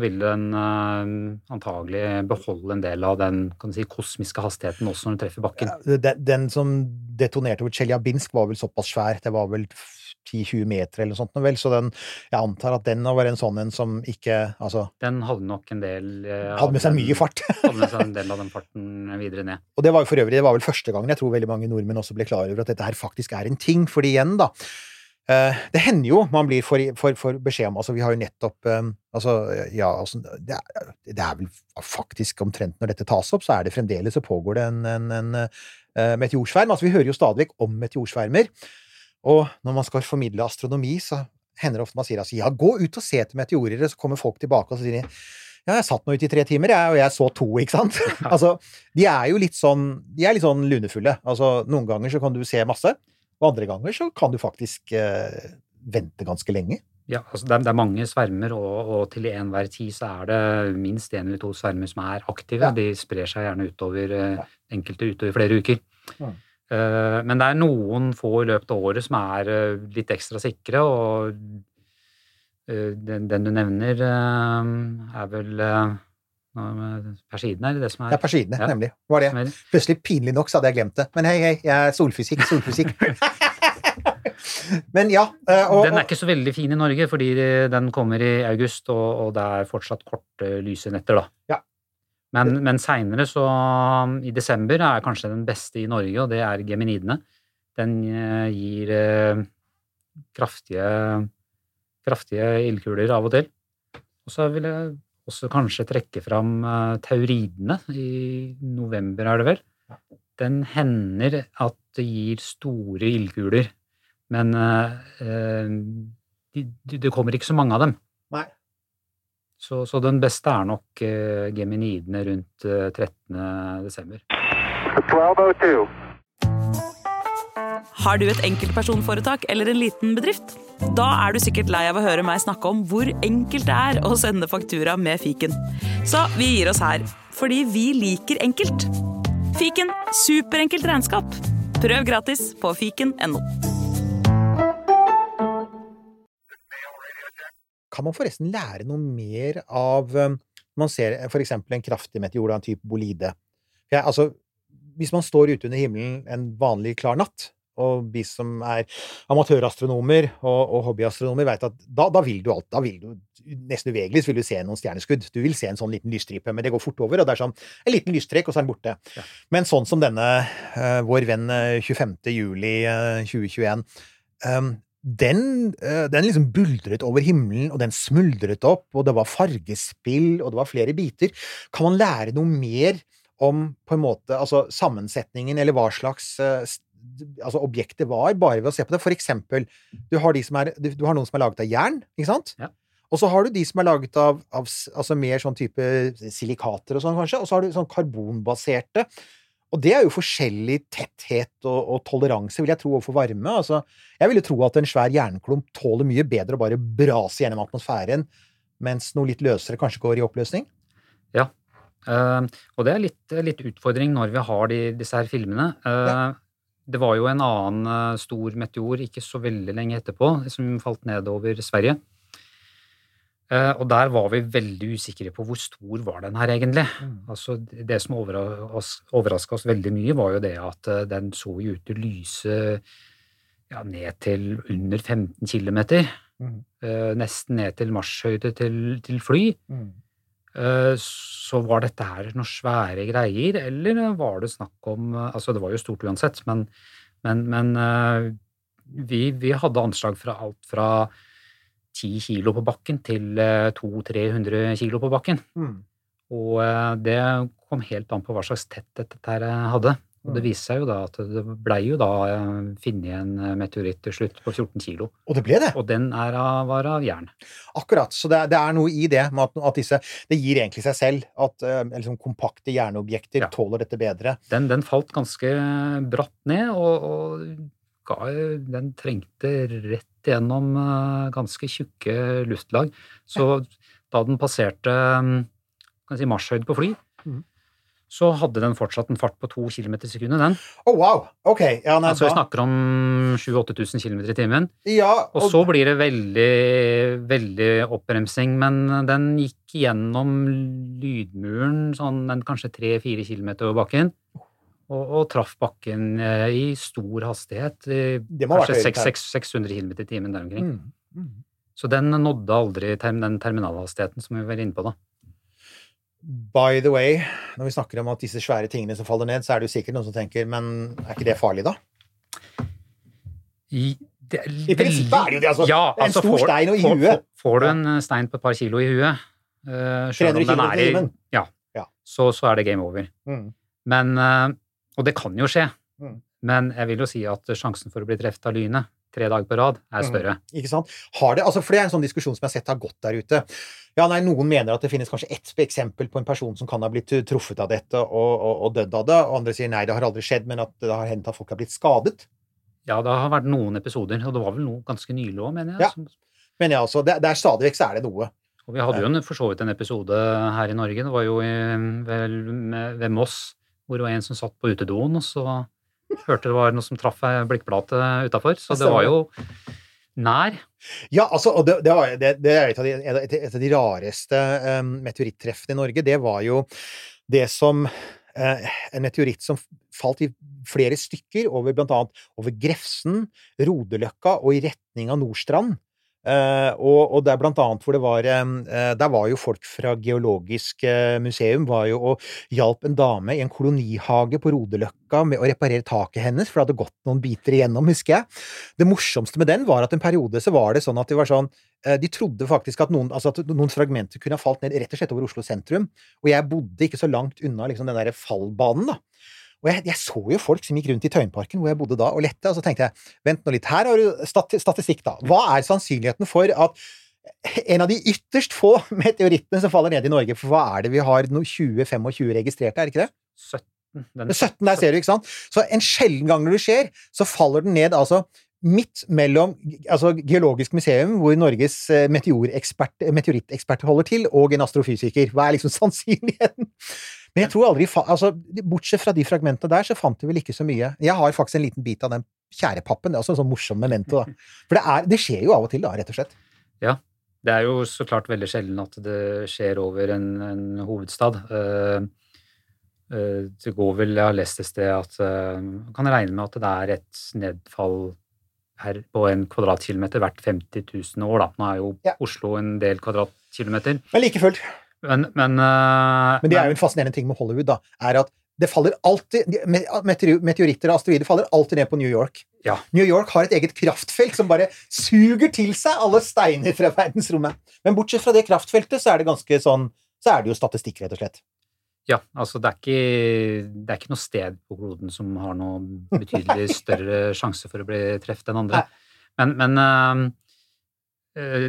vil den eh, antagelig beholde en del av den kan du si, kosmiske hastigheten også når den treffer bakken. Den, den som detonerte over Tsjeljabinsk, var vel såpass svær. Det var vel 10-20 meter eller noe sånt, vel. Så den, jeg antar at den var en sånn en som ikke Altså, Den hadde nok en del eh, hadde med seg mye fart. hadde med seg en del av den farten videre ned. Og det var jo for øvrig, det var vel første gangen jeg tror veldig mange nordmenn også ble klar over at dette her faktisk er en ting. Fordi igjen, da Det hender jo man blir for, for, for beskjed om Altså, vi har jo nettopp eh, Altså, ja, altså det, er, det er vel faktisk omtrent når dette tas opp, så er det fremdeles så pågår det en, en, en eh, meteorsverm. Altså, vi hører jo stadig vekk om meteorsvermer. Og når man skal formidle astronomi, så hender det ofte man sier altså ja, gå ut og se etter meteorer, og så kommer folk tilbake og så sier de ja, jeg satt nå ute i tre timer, jeg, og jeg så to, ikke sant? altså, de er jo litt sånn De er litt sånn lunefulle. Altså, noen ganger så kan du se masse, og andre ganger så kan du faktisk eh, vente ganske lenge. Ja, altså det, er, det er mange svermer, og, og til enhver tid så er det minst én eller to svermer som er aktive. Ja. De sprer seg gjerne utover ja. enkelte utover flere uker. Ja. Eh, men det er noen få i løpet av året som er eh, litt ekstra sikre, og eh, den, den du nevner, eh, er vel uh, Persiden, er det det som er? Det er Persidene, Ja. nemlig. Var det. er- Plutselig, pinlig nok, så hadde jeg glemt det. Men hei, hei, jeg er solfysikk, solfysikk. Men ja. eh, Og, Den er ikke så veldig fin i Norge, fordi den kommer i august, og, og det er fortsatt korte, lyse netter, da. Ja. Men, men seinere, så i desember, er kanskje den beste i Norge, og det er geminidene. Den eh, gir eh, kraftige, kraftige ildkuler av og til. Og så vil jeg også kanskje trekke fram eh, tauridene. I november, er det vel. Den hender at det gir store ildkuler, men eh, eh, de, de, det kommer ikke så mange av dem. Nei. Så, så den beste er nok geminidene rundt eh, 13. desember. 1202. Har du et enkeltpersonforetak eller en liten bedrift? Da er du sikkert lei av å høre meg snakke om hvor enkelt det er å sende faktura med fiken. Så vi gir oss her, fordi vi liker enkelt. Fiken superenkelt regnskap. Prøv gratis på fiken.no. kan man forresten lære noe mer av når Man ser for eksempel en kraftig meteor av en type bolide. Jeg, altså, hvis man står ute under himmelen en vanlig klar natt, og vi som er amatørastronomer og, og hobbyastronomer, vet at da, da vil du alt Da vil du nesten uvegelig så vil du se noen stjerneskudd. Du vil se en sånn liten lysstripe, men det går fort over, og det er sånn en liten lysstrekk, og så er den borte. Ja. Men sånn som denne, uh, vår venn eh, 25. juli uh, 2021 um, den, eh, den liksom buldret over himmelen, og den smuldret opp, og det var fargespill, og det var flere biter. Kan man lære noe mer om på en måte, altså sammensetningen, eller hva slags eh, altså objektet var, bare ved å se på det? For eksempel, du har, de som er, du, har noen som er laget av jern, ikke sant? Ja. Og så har du de som er laget av, av altså mer sånn type silikater og sånn, kanskje, og så har du sånn karbonbaserte. Og det er jo forskjellig tetthet og, og toleranse, vil jeg tro, overfor varme. Altså, jeg ville tro at en svær jernklump tåler mye bedre å bare brase gjennom atmosfæren, mens noe litt løsere kanskje går i oppløsning. Ja. Uh, og det er litt, litt utfordring når vi har de, disse her filmene. Eh, Det var jo en annen eh, stor meteor ikke så veldig lenge etterpå som falt ned over Sverige. Eh, og der var vi veldig usikre på hvor stor var den her egentlig. Altså, det som overraska oss veldig mye, var jo det at eh, den så jo ut til å lyse ja, ned til under 15 km. Mm. nesten ned til marsjhøyde til, til fly. Eh, Så var dette her noen svære greier, eller var det snakk om eh, Altså, det var jo stort uansett, men, men, men eh, vi, vi hadde anslag fra alt fra 10 kilo på bakken til eh, 200-300 kilo på bakken. Mm. Og eh, det kom helt an på hva slags tetthet dette her eh, hadde. Og det Mm. viste seg jo da at det blei jo da eh, funnet en eh, meteoritt til slutt på 14 kilo. Og det ble det! Og den er av, var av jern. Akkurat. Så det, det er noe i det med at, at disse Det gir egentlig seg selv at eh, liksom kompakte hjerneobjekter Ja. tåler dette bedre. Den, den falt ganske bratt ned, og, og ga, den trengte rett gjennom ganske tjukke luftlag. Så da den passerte mm, kan jeg si, marsjhøyde på fly, Mhm. Så hadde den fortsatt en fart på to km i sekundet, den. Å, wow! Ok. Ja, nei, Altså vi snakker om 7000-8000 km i timen. ja, Og og... så blir det veldig, veldig oppbremsing, men den gikk gjennom lydmuren sånn en kanskje 3-4 km over bakken. Og, og traff bakken eh, i stor hastighet. i Kanskje høyt her. 600 600 km i timen der omkring. Mm, mm. Så den nådde aldri term, den terminalhastigheten som vi var inne på da. By the way, når vi snakker om at disse svære tingene som faller ned, så er det jo sikkert noen som tenker Men er ikke det farlig, da? I, det er I prinsippet er det jo det, altså. Ja, en altså, stor får- stein og i får- huet. Får, får du en eh, stein på et par kilo i huet, uh, selv om den er i. Ja, Ja. Så, så er det game over. Mm. Men, uh, og det kan jo skje, Mm. men jeg vil jo si at sjansen for å bli treffet av lynet tre dager på rad er Mm. større. Ikke sant? Har det, altså, for det er en sånn diskusjon som jeg har sett har gått der ute. Ja, nei, Noen mener at det finnes kanskje ett eksempel på en person som kan ha blitt uh, truffet av dette og, og, og dødd av det, og andre sier nei, det har aldri skjedd, men at det har hendt at folk har blitt skadet. Ja, det har vært noen episoder, og det var vel noe ganske nylig òg, mener jeg. Ja. mener Men ja, altså, det, det er stadig vekk så er det noe. Og vi hadde jo en, for så vidt en episode her i Norge, det var jo i, vel, med, ved Moss, hvor det var en som satt på utedoen, og så hørte det var noe som traff ei blikkplate utafor. Så Det var jo nær. Ja, altså, og det, det, var, det, det er et av de, et, et av de rareste um, meteorittreffene i Norge. Det var jo det som uh, En meteoritt som falt i flere stykker over blant annet over Grefsen, Rodeløkka og i retning av Nordstrand. Eh, og, og er blant annet hvor det var uh, Der var jo folk fra Geologisk uh, museum var jo og hjalp en dame i en kolonihage på Rodeløkka med å reparere taket hennes, for det hadde gått noen biter igjennom, husker jeg. Det morsomste med den var at en periode så var det sånn at de var sånn De trodde faktisk at noen, altså at noen fragmenter kunne ha falt ned rett og slett over Oslo sentrum. Og jeg bodde ikke så langt unna liksom den der fallbanen, da. Og jeg, jeg så jo folk som gikk rundt i Tøyenparken, hvor jeg bodde da, og lette, og så tenkte jeg vent nå litt, her har du stati statistikk, da. Hva er sannsynligheten for at en av de ytterst få meteorittene som faller ned i Norge, for hva er det vi har no 20-25 registrerte, er det ikke det? 17. Den, er 17 der ser du, ikke sant? Så en sjelden gang når det skjer, så faller den ned altså midt mellom altså Geologisk museum, hvor Norges meteoritteksperter meteorittekspert holder til, og en astrofysiker. Hva er liksom sannsynligheten? Men jeg tror aldri altså, Bortsett fra de fragmentene der, så fant vi vel ikke så mye. Jeg har faktisk en liten bit av den tjærepappen. Det er også en sånn morsom memento. Da. For det, er, det skjer jo av og til, da, rett og slett. Ja. Det er jo så klart veldig sjelden at det skjer over en, en hovedstad. Uh, uh, det går vel, jeg har lest et sted at uh, man kan regne med at det er et nedfall her på en kvadratkilometer hvert 50 000 år. Da. Nå er jo Ja. Oslo en del kvadratkilometer. Men like fullt. Men, men, uh, Men det er jo en fascinerende ting med Hollywood, da, er at det faller alltid Meteoritter og asteroider faller alltid ned på New York. Ja. New York har et eget kraftfelt som bare suger til seg alle steiner fra verdensrommet. Men bortsett fra det kraftfeltet, så er det ganske sånn Så er det jo statistikk, rett og slett. Ja, altså det er, ikke, det er ikke noe sted på kloden som har noe betydelig større sjanse for å bli truffet enn andre. Men, men uh,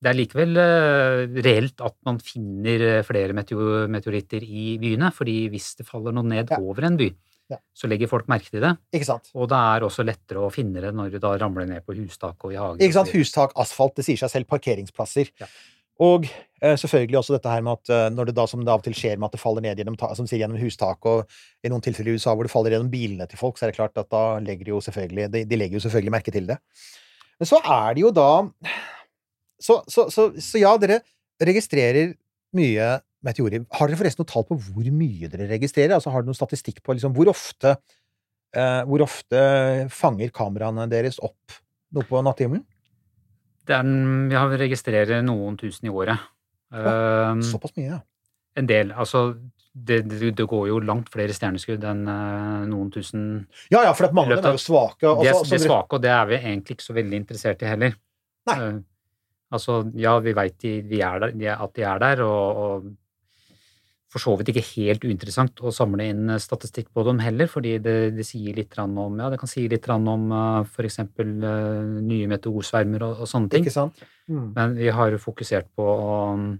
det er likevel eh, reelt at man finner eh, flere meteoritter i byene, fordi hvis det faller noe ned Ja. over en by, Ja. så legger folk merke til det. Ikke sant? Og det er også lettere å finne det når du da ramler ned på hustak og i hagen. Ikke sant? Hustak, asfalt, det sier seg selv. Parkeringsplasser. Ja. Og eh, selvfølgelig også dette her med at eh, når det da som det av og til skjer med at det faller ned gjennom, som sier, gjennom hustak, og i noen tilfeller i USA hvor det faller gjennom bilene til folk, så er det klart at da legger de jo selvfølgelig de, de legger jo selvfølgelig merke til det. Men så er det jo da Så, så, så, så ja, dere registrerer mye meteorer. Har dere forresten noe tall på hvor mye dere registrerer? Altså Har dere noen statistikk på liksom, hvor ofte eh, Hvor ofte fanger kameraene deres opp noe på natthimmelen? Vi har registrerer noen tusen i året. Um, Såpass mye, ja. en del. Altså, det, det, det går jo langt flere stjerneskudd enn uh, noen tusen Ja, ja, for at mange av dem er jo svake. og De er, så- så de er svake, og det er vi egentlig ikke så veldig interessert i heller. Nei. Eh, altså, ja, vi veit at de er der, og, og for så vidt ikke helt uinteressant å samle inn eh, statistikk på dem heller, fordi det, det sier litt om Ja, det kan si litt om uh, f.eks. nye meteorsvermer og, og sånne ting. Ikke sant? Mm. Men vi har fokusert på um,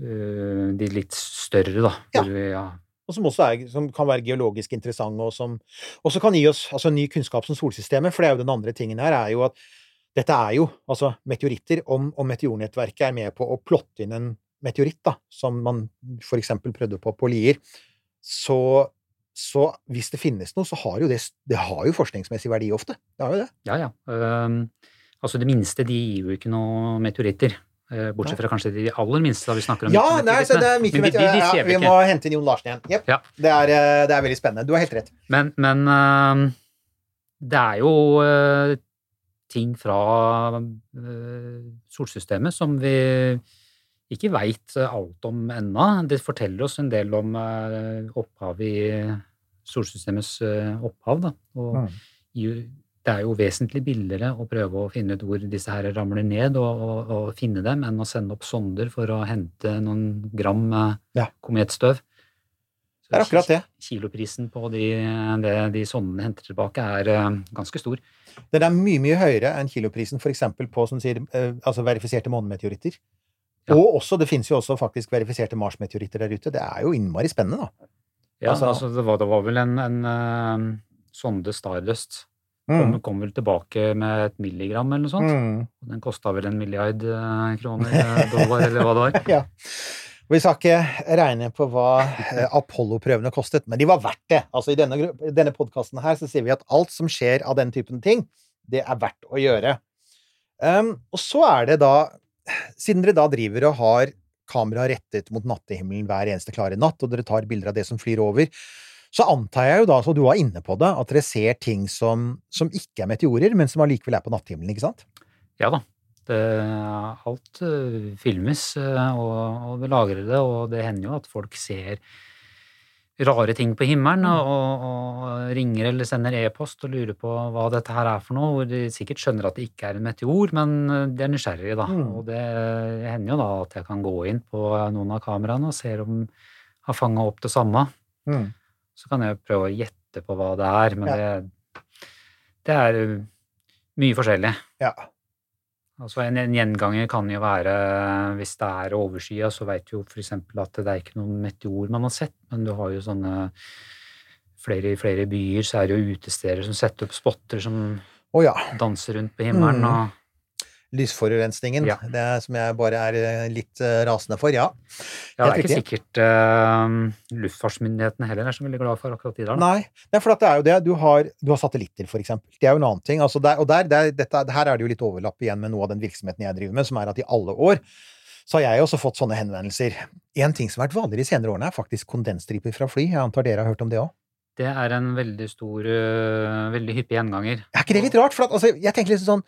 eh, de litt større, da. Ja. Vi, ja, Og som også er, som kan være geologisk interessante, og som også kan gi oss altså, ny kunnskap som solsystemet. For det er jo den andre tingen her, er jo at dette er jo altså meteoritter, om, om meteornettverket er med på å plotte inn en meteoritt, da, som man for eksempel prøvde på på Lier, så, så hvis det finnes noe, så har jo det, det har jo forskningsmessig verdi ofte. Det har jo det. Ja, ja. Ehm, altså det minste, de gir jo ikke noe meteoritter. Eh, Bortsett fra kanskje de aller minste, da vi snakker om Ja, nei, så det er de. Ja, svever vi må hente inn Jon Larsen igjen. Yep. Ja. Det, er, eh, det er veldig spennende. Du har helt rett. Men, men det er jo eh, ting fra eh, solsystemet som vi ikke veit alt om ennå. Det forteller oss en del om eh, opphavet i solsystemets eh, opphav, da. Og Mm. det er jo vesentlig billigere å prøve å finne ut hvor disse her ramler ned, og, og, og finne dem, enn å sende opp sonder for å hente noen gram eh, Ja. kometstøv. Det er akkurat det. Kiloprisen på de, det de sondene henter tilbake, er eh, ganske stor. Den er mye, mye høyere enn kiloprisen for eksempel på som sier, eh, altså verifiserte månemeteoritter. Ja. Og også, det finnes jo også faktisk verifiserte Mars-meteoritter der ute. Det er jo innmari spennende, da. Ja, Altså- altså, det, var, det var vel en, en uh, sonde Stardust. Kom, kom vel tilbake med et milligram eller noe sånt. Mm. Den kosta vel en milliard kroner, dollar, eller hva det var. Ja. Vi skal ikke regne på hva eh, Apollo-prøvene kostet, men de var verdt det. Altså I denne, denne podkasten her så sier vi at alt som skjer av den typen ting, det er verdt å gjøre. Um, og så er det da Siden dere da driver og har kamera rettet mot nattehimmelen hver eneste klare natt, og dere tar bilder av det som flyr over, så antar jeg jo da, så du var inne på det, at dere ser ting som, som ikke er meteorer, men som allikevel er på nattehimmelen, ikke sant? Ja da. Det, alt eh, filmes, eh, og, og vi lagrer det, og det hender jo at folk ser rare ting på himmelen, og, og, og ringer eller sender e-post og lurer på hva dette her er for noe, hvor de sikkert skjønner at det ikke er en meteor, men eh, de er nysgjerrige, da. Mm. Og det hender jo da at jeg kan gå inn på noen av kameraene og ser om jeg har fanga opp det samme. Mm. Så kan jeg prøve å gjette på hva det er, men Ja. det, det er mye forskjellig. Ja. Altså en, en gjenganger kan jo være, hvis det er overskya, så veit du jo f.eks. at det er ikke noen meteor man har sett, men du har jo sånne flere, I flere byer så er det jo utesteder som setter opp spotter som oh, ja. danser rundt på himmelen. Mm. og Lysforurensningen, Ja. det er, som jeg bare er eh, litt eh, rasende for, ja. Ja, det er ikke sikkert uh, luftfartsmyndighetene heller er så veldig glad for akkurat de der. Da. Nei, Nei for at det er jo det. Du har, du har satellitter, for eksempel. Det er jo en annen ting. Altså der, og der, der, dette, her er det jo litt overlapp igjen med noe av den virksomheten jeg driver med, som er at i alle år så har jeg også fått sånne henvendelser. En ting som har vært vanligere de senere årene, er faktisk kondensstriper fra fly. Jeg antar dere har hørt om det òg? Det er en veldig stor, veldig hyppig gjenganger. Er ikke det litt rart? For at, altså, jeg tenker litt sånn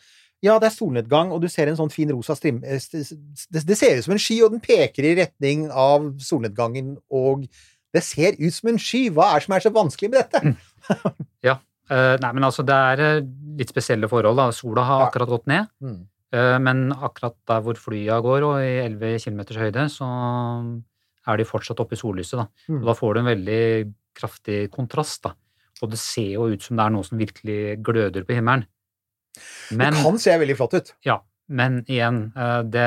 Ja, det er solnedgang, og du ser en sånn fin rosa strim... eh, Det, ser ut som en sky, og den peker i retning av solnedgangen, og det ser ut som en sky! Hva er det som er så vanskelig med dette? ja. nei, men altså, det er eh, litt spesielle forhold. da. Sola har akkurat gått ned, Mm. eh, men akkurat der hvor flya går, og i 11 km høyde, så er de fortsatt oppe i sollyset. Da. Mm. Og da får du en veldig kraftig kontrast. da. Og det ser jo ut som det er noe som virkelig gløder på himmelen. Men, det kan se veldig flott ut. ja, men igjen, eh, det,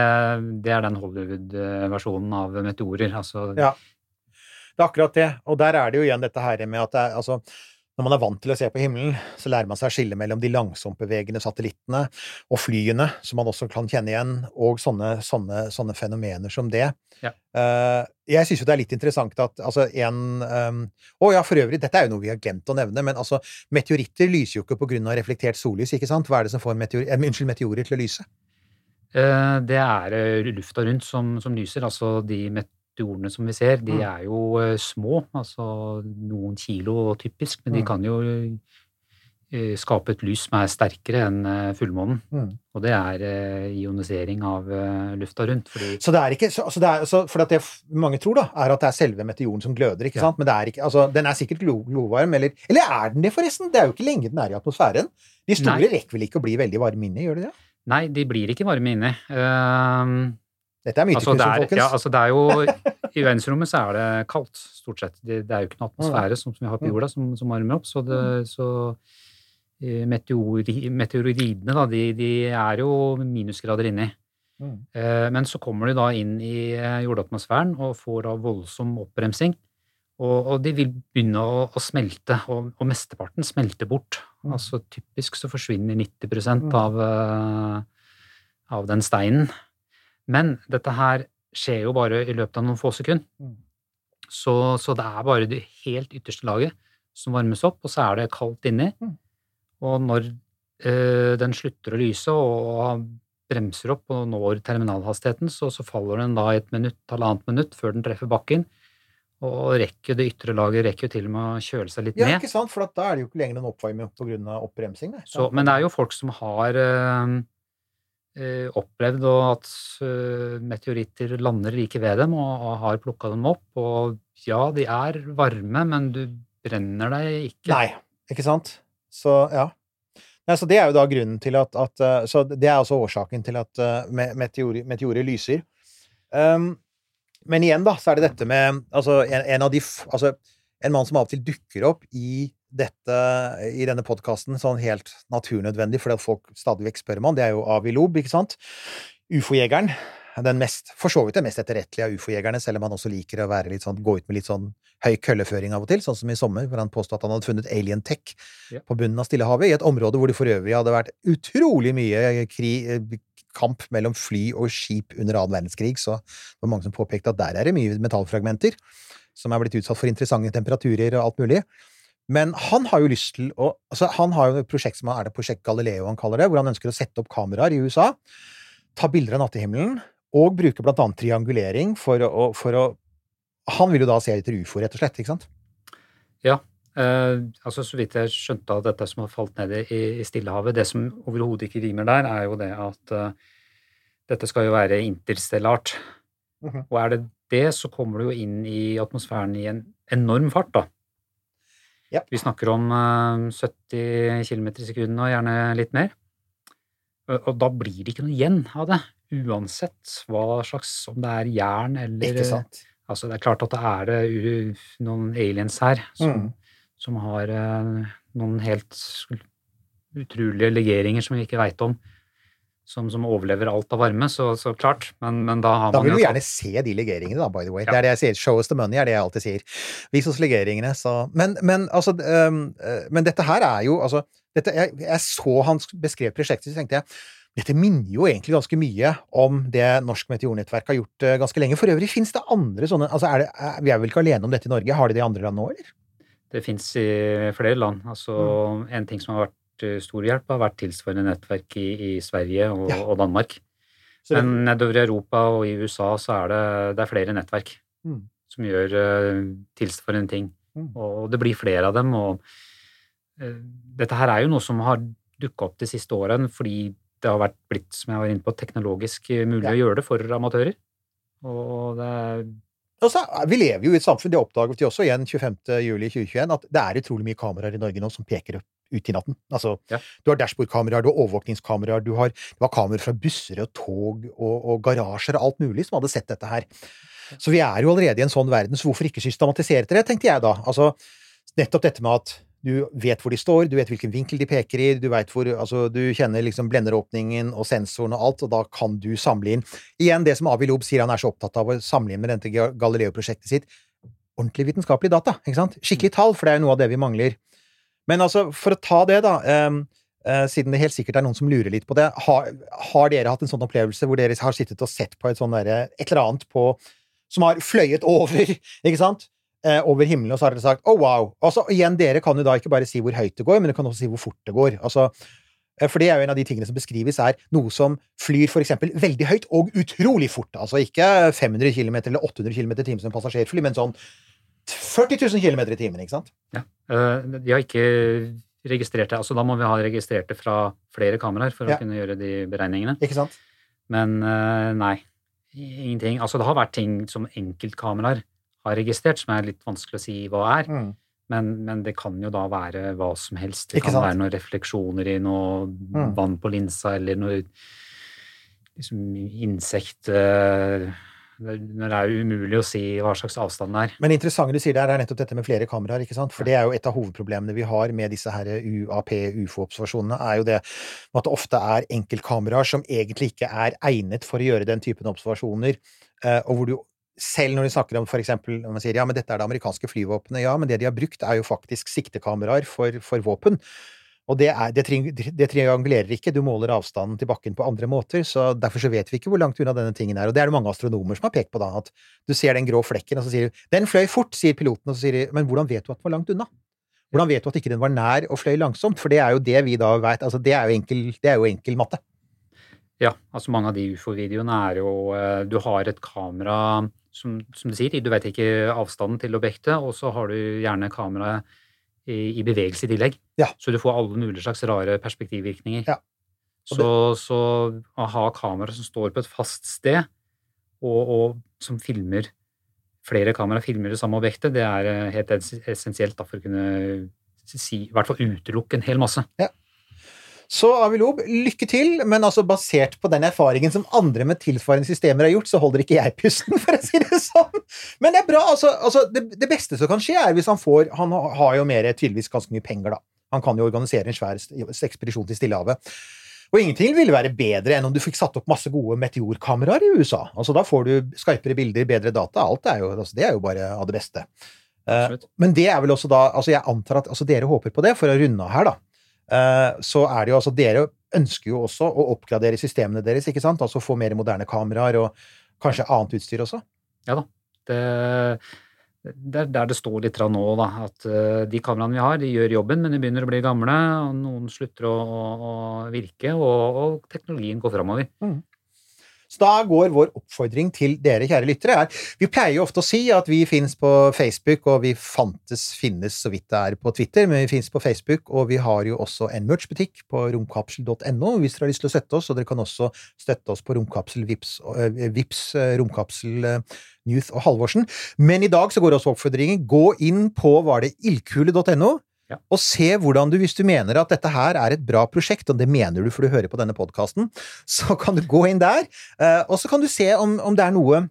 det er den Hollywood-versjonen av meteorer. Altså, Ja. Det er akkurat det. Og der er det jo igjen dette her med at det er, altså, når man er vant til å se på himmelen, så lærer man seg å skille mellom de langsomtbevegende satellittene og flyene, som man også kan kjenne igjen, og sånne, sånne, sånne fenomener som det. Ja. Eh, jeg syns jo det er litt interessant at altså en um, Å ja, for øvrig, dette er jo noe vi har glemt å nevne, men altså, meteoritter lyser jo ikke på grunn av reflektert sollys, ikke sant? Hva er det som får meteor, eh, unnskyld, meteorer til å lyse? Eh, Det er eh, lufta rundt som, som lyser. Altså de meteorene som vi ser, de Mm. er jo eh, små, altså noen kilo typisk, men de Mm. kan jo eh, skape et lys som er sterkere enn eh, fullmånen. Mm. Og det er ionisering av lufta rundt. Så det er ikke så, altså det er, så, For at det mange tror, da, er at det er selve meteoren som gløder, ikke Ja. sant? Men det er ikke Altså, den er sikkert glo, glovarm, eller Eller er den det, forresten? Det er jo ikke lenge den er i atmosfæren. De store Nei. rekker vel ikke å bli veldig varme inne, gjør de det? Nei, de blir ikke varme inne. Eh, Dette er altså, det er, folkens. ja, altså det er jo I verdensrommet så er det kaldt, stort sett. Det, det er jo ikke noe atmosfære som, som vi har på Mm. jorda, som, som varmer opp. Så, det, så eh, meteori, meteoroidene, da, de, de er jo minusgrader inni. Mm. Eh, Men så kommer de da inn i eh, jordatmosfæren og får da voldsom oppbremsing. Og, og de vil begynne å, å smelte, og, og mesteparten smelter bort. Mm. Altså typisk så forsvinner 90 Mm. av, av den steinen. Men dette her skjer jo bare i løpet av noen få sekunder. Mm. Så, så det er bare det helt ytterste laget som varmes opp, og så er det kaldt inni. Mm. Og når øh, den slutter å lyse og bremser opp og når terminalhastigheten, så, så faller den da i et minutt, halvannet minutt før den treffer bakken. Og rekker det ytre laget rekker jo til og med å kjøle seg litt Ja, ned. ikke sant? For at da er det jo ikke lenger en oppvarming av oppbremsing. Så, men det er jo folk som har eh, opplevd og at eh, meteoritter lander like ved dem, og, har plukka dem opp. Og ja, de er varme, men du brenner deg ikke. Nei, ikke sant? Så ja. Nei, så det er jo da grunnen til at, at eh, Så det er altså årsaken til at eh, meteorer, meteorer lyser. Um, men igjen, da, så er det dette med Altså, en, en av de Altså, en mann som av og til dukker opp i dette, i denne podkasten sånn helt naturnødvendig, fordi folk stadig vekk spør om han, det er jo Avi Lob, ikke sant? Ufo-jegeren. Den mest, for så vidt den mest etterrettelige av ufo-jegerne, selv om han også liker å sånn, gå ut med litt sånn høy kølleføring av og til, sånn som i sommer, hvor han påstod at han hadde funnet alien tech Ja. på bunnen av Stillehavet, i et område hvor det for øvrig hadde vært utrolig mye krig, kamp mellom fly og skip under annen verdenskrig, så det var mange som påpekte at der er det mye metallfragmenter som er blitt utsatt for interessante temperaturer og alt mulig. Men han har jo lyst til å altså Han har jo et prosjekt som er det Prosjekt Galileo han kaller det, hvor han ønsker å sette opp kameraer i USA, ta bilder av nattehimmelen, og bruke blant annet triangulering for å, for å Han vil jo da se etter ufo, rett og slett, ikke sant? Eh, altså Så vidt jeg skjønte av dette som har falt ned i, i Stillehavet, det som overhodet ikke rimer der, er jo det at eh, dette skal jo være interstellart. Mhm. Og er det det, så kommer du jo inn i atmosfæren i en enorm fart, da. Ja. Vi snakker om eh, 70 km i sekundet og gjerne litt mer. Og, da blir det ikke noe igjen av det, uansett hva slags Om det er jern eller Ikke sant? Altså, det er klart at det er det noen aliens her som, Mm. som har eh, noen helt utrolige legeringer som vi ikke veit om, som, som overlever alt av varme, så, så klart. Men, men da har Da man vil jo du gjerne se de legeringene, da, by the way. Ja. Det er det jeg sier. Show us the money, er det jeg alltid sier. Vis oss legeringene, så Men, men altså øh, Men dette her er jo altså dette, jeg, jeg så han beskrev prosjektet, så tenkte jeg dette minner jo egentlig ganske mye om det Norsk Meteornettverk har gjort øh, ganske lenge. For øvrig finnes det andre sånne altså er det, er, Vi er vel ikke alene om dette i Norge? Har de det i andre land nå, eller? Det fins i flere land. Altså, Mm. En ting som har vært stor hjelp, har vært tilsvarende nettverk i, i Sverige og, Ja. og Danmark. Så Men nedover i Europa og i USA så er det, det er flere nettverk Mm. som gjør uh, tilsvarende ting. Mm. Og det blir flere av dem. Og uh, dette her er jo noe som har dukka opp de siste årene fordi det har vært blitt, som jeg var inne på, teknologisk eh, mulig Ja. å gjøre det for amatører. Og det er Altså, vi lever jo i et samfunn, det oppdaget vi også igjen 25. juli 2021, at det er utrolig mye kameraer i Norge nå som peker ut i natten. Altså, Ja. du har dashbordkameraer, du har overvåkningskameraer, du har, det var kameraer fra busser og tog og, og garasjer og alt mulig som hadde sett dette her. Så vi er jo allerede i en sånn verden, så hvorfor ikke systematisere til det, tenkte jeg da. Altså, nettopp dette med at du vet hvor de står, du vet hvilken vinkel de peker i, du vet hvor, altså, du kjenner liksom blenderåpningen og sensoren og alt, og da kan du samle inn Igjen det som Avi Lob sier han er så opptatt av å samle inn med dette Galileo-prosjektet sitt. Ordentlig vitenskapelig data, ikke sant? Skikkelig tall, for det er jo noe av det vi mangler. Men altså, for å ta det, da, Um, uh, siden det helt sikkert er noen som lurer litt på det, har, har dere hatt en sånn opplevelse hvor dere har sittet og sett på et sånt der, et eller annet på Som har fløyet over, ikke sant? Eh, over himmelen, og så har dere sagt 'oh, wow'. Altså, igjen, dere kan jo da ikke bare si hvor høyt det går, men dere kan også si hvor fort det går. Altså, eh, for det er jo en av de tingene som beskrives, er noe som flyr for eksempel veldig høyt og utrolig fort. Altså ikke 500 km eller 800 km i timen som passasjerfly, men sånn 40 000 km i timen, ikke sant? Ja. De har ikke registrert det. altså Da må vi ha registrert det fra flere kameraer for Ja. å kunne gjøre de beregningene. Ikke sant? Men eh, nei, ingenting. Altså det har vært ting som enkeltkameraer har registrert, som er litt vanskelig å si hva er. Mm. Men, men det kan jo da være hva som helst. Det Ikke kan sant? være noen refleksjoner i noe Mm. vann på linsa, eller noe liksom insekt eh, det, det er jo umulig å si hva slags avstand det er. Men det interessante du sier der, er nettopp dette med flere kameraer, ikke sant? For det er jo et av hovedproblemene vi har med disse her UAP, UFO-observasjonene, er jo det at det ofte er enkeltkameraer som egentlig ikke er egnet for å gjøre den typen observasjoner, eh, og hvor du selv når de snakker om for eksempel, når man sier ja, men dette er det amerikanske flyvåpenet, ja, men det de har brukt er jo faktisk siktekameraer for, for våpen. Og det, er, det, tri- det triangulerer ikke, du måler avstanden til bakken på andre måter, så derfor så vet vi ikke hvor langt unna denne tingen er. Og det er det mange astronomer som har pekt på, da, at du ser den grå flekken, og så sier du 'den fløy fort', sier piloten, og så sier de 'men hvordan vet du at den var langt unna'? Hvordan vet du at ikke den var nær og fløy langsomt? For det er jo det vi da veit, altså det er enkel, det er jo enkel matte. Ja, altså mange av de ufo-videoene er jo eh, Du har et kamera, som, som du sier, du vet ikke avstanden til objektet, og så har du gjerne kameraet i, i bevegelse i tillegg. Ja. Så du får alle mulige slags rare perspektivvirkninger. Ja. Så, så å ha kamera som står på et fast sted, og, og som filmer flere kamera filmer det samme objektet, det er eh, helt essensielt da, for å kunne si, i hvert fall utelukke en hel masse. Så Avilob, lykke til, men altså basert på den erfaringen som andre med tilsvarende systemer har gjort, så holder ikke jeg pusten, for å si det sånn. Men det er bra, altså. altså det, det beste som kan skje, er hvis han får Han har jo mer tydeligvis ganske mye penger, da. Han kan jo organisere en svær ekspedisjon til Stillehavet. Og ingenting ville være bedre enn om du fikk satt opp masse gode meteorkameraer i USA. Altså Da får du skarpere bilder, bedre data. Alt er jo, altså, det er jo bare av det beste. Uh, men det er vel også da altså Jeg antar at altså dere håper på det, for å runde av her, da. Eh, så er det jo altså Dere ønsker jo også å oppgradere systemene deres, ikke sant? Altså få mer moderne kameraer og kanskje annet utstyr også. Ja da. Det, det er der det står litt nå, da. At eh, de kameraene vi har, de gjør jobben, men de begynner å bli gamle. og Noen slutter å, å, virke, og, og teknologien går framover. Så da går vår oppfordring til dere, kjære lyttere, er Vi pleier jo ofte å si at vi finnes på Facebook, og vi fantes, finnes så vidt det er på Twitter, men vi finnes på Facebook, og vi har jo også en merch-butikk på romkapsel.no hvis dere har lyst til å støtte oss, og dere kan også støtte oss på Romkapsel, Vips, øh, Vips øh, Romkapsel, øh, Newth og Halvorsen. Men i dag så går også oppfordringen. Gå inn på var det ildkule.no. Ja. Og se hvordan du, hvis du mener at dette her er et bra prosjekt, og det mener du for du hører på denne podkasten, så kan du gå inn der, eh, og så kan du se om, om det er noe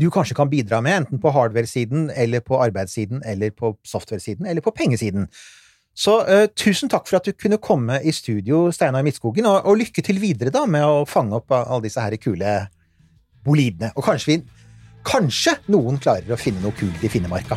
du kanskje kan bidra med, enten på hardware-siden, eller på arbeidssiden, eller på software-siden, eller på pengesiden. Så uh, tusen takk for at du kunne komme i studio, Steinar Midtskogen, og, og lykke til videre da med å fange opp alle disse her kule bolidene. Og kanskje vi Kanskje noen klarer å finne noe kult i Finnemarka.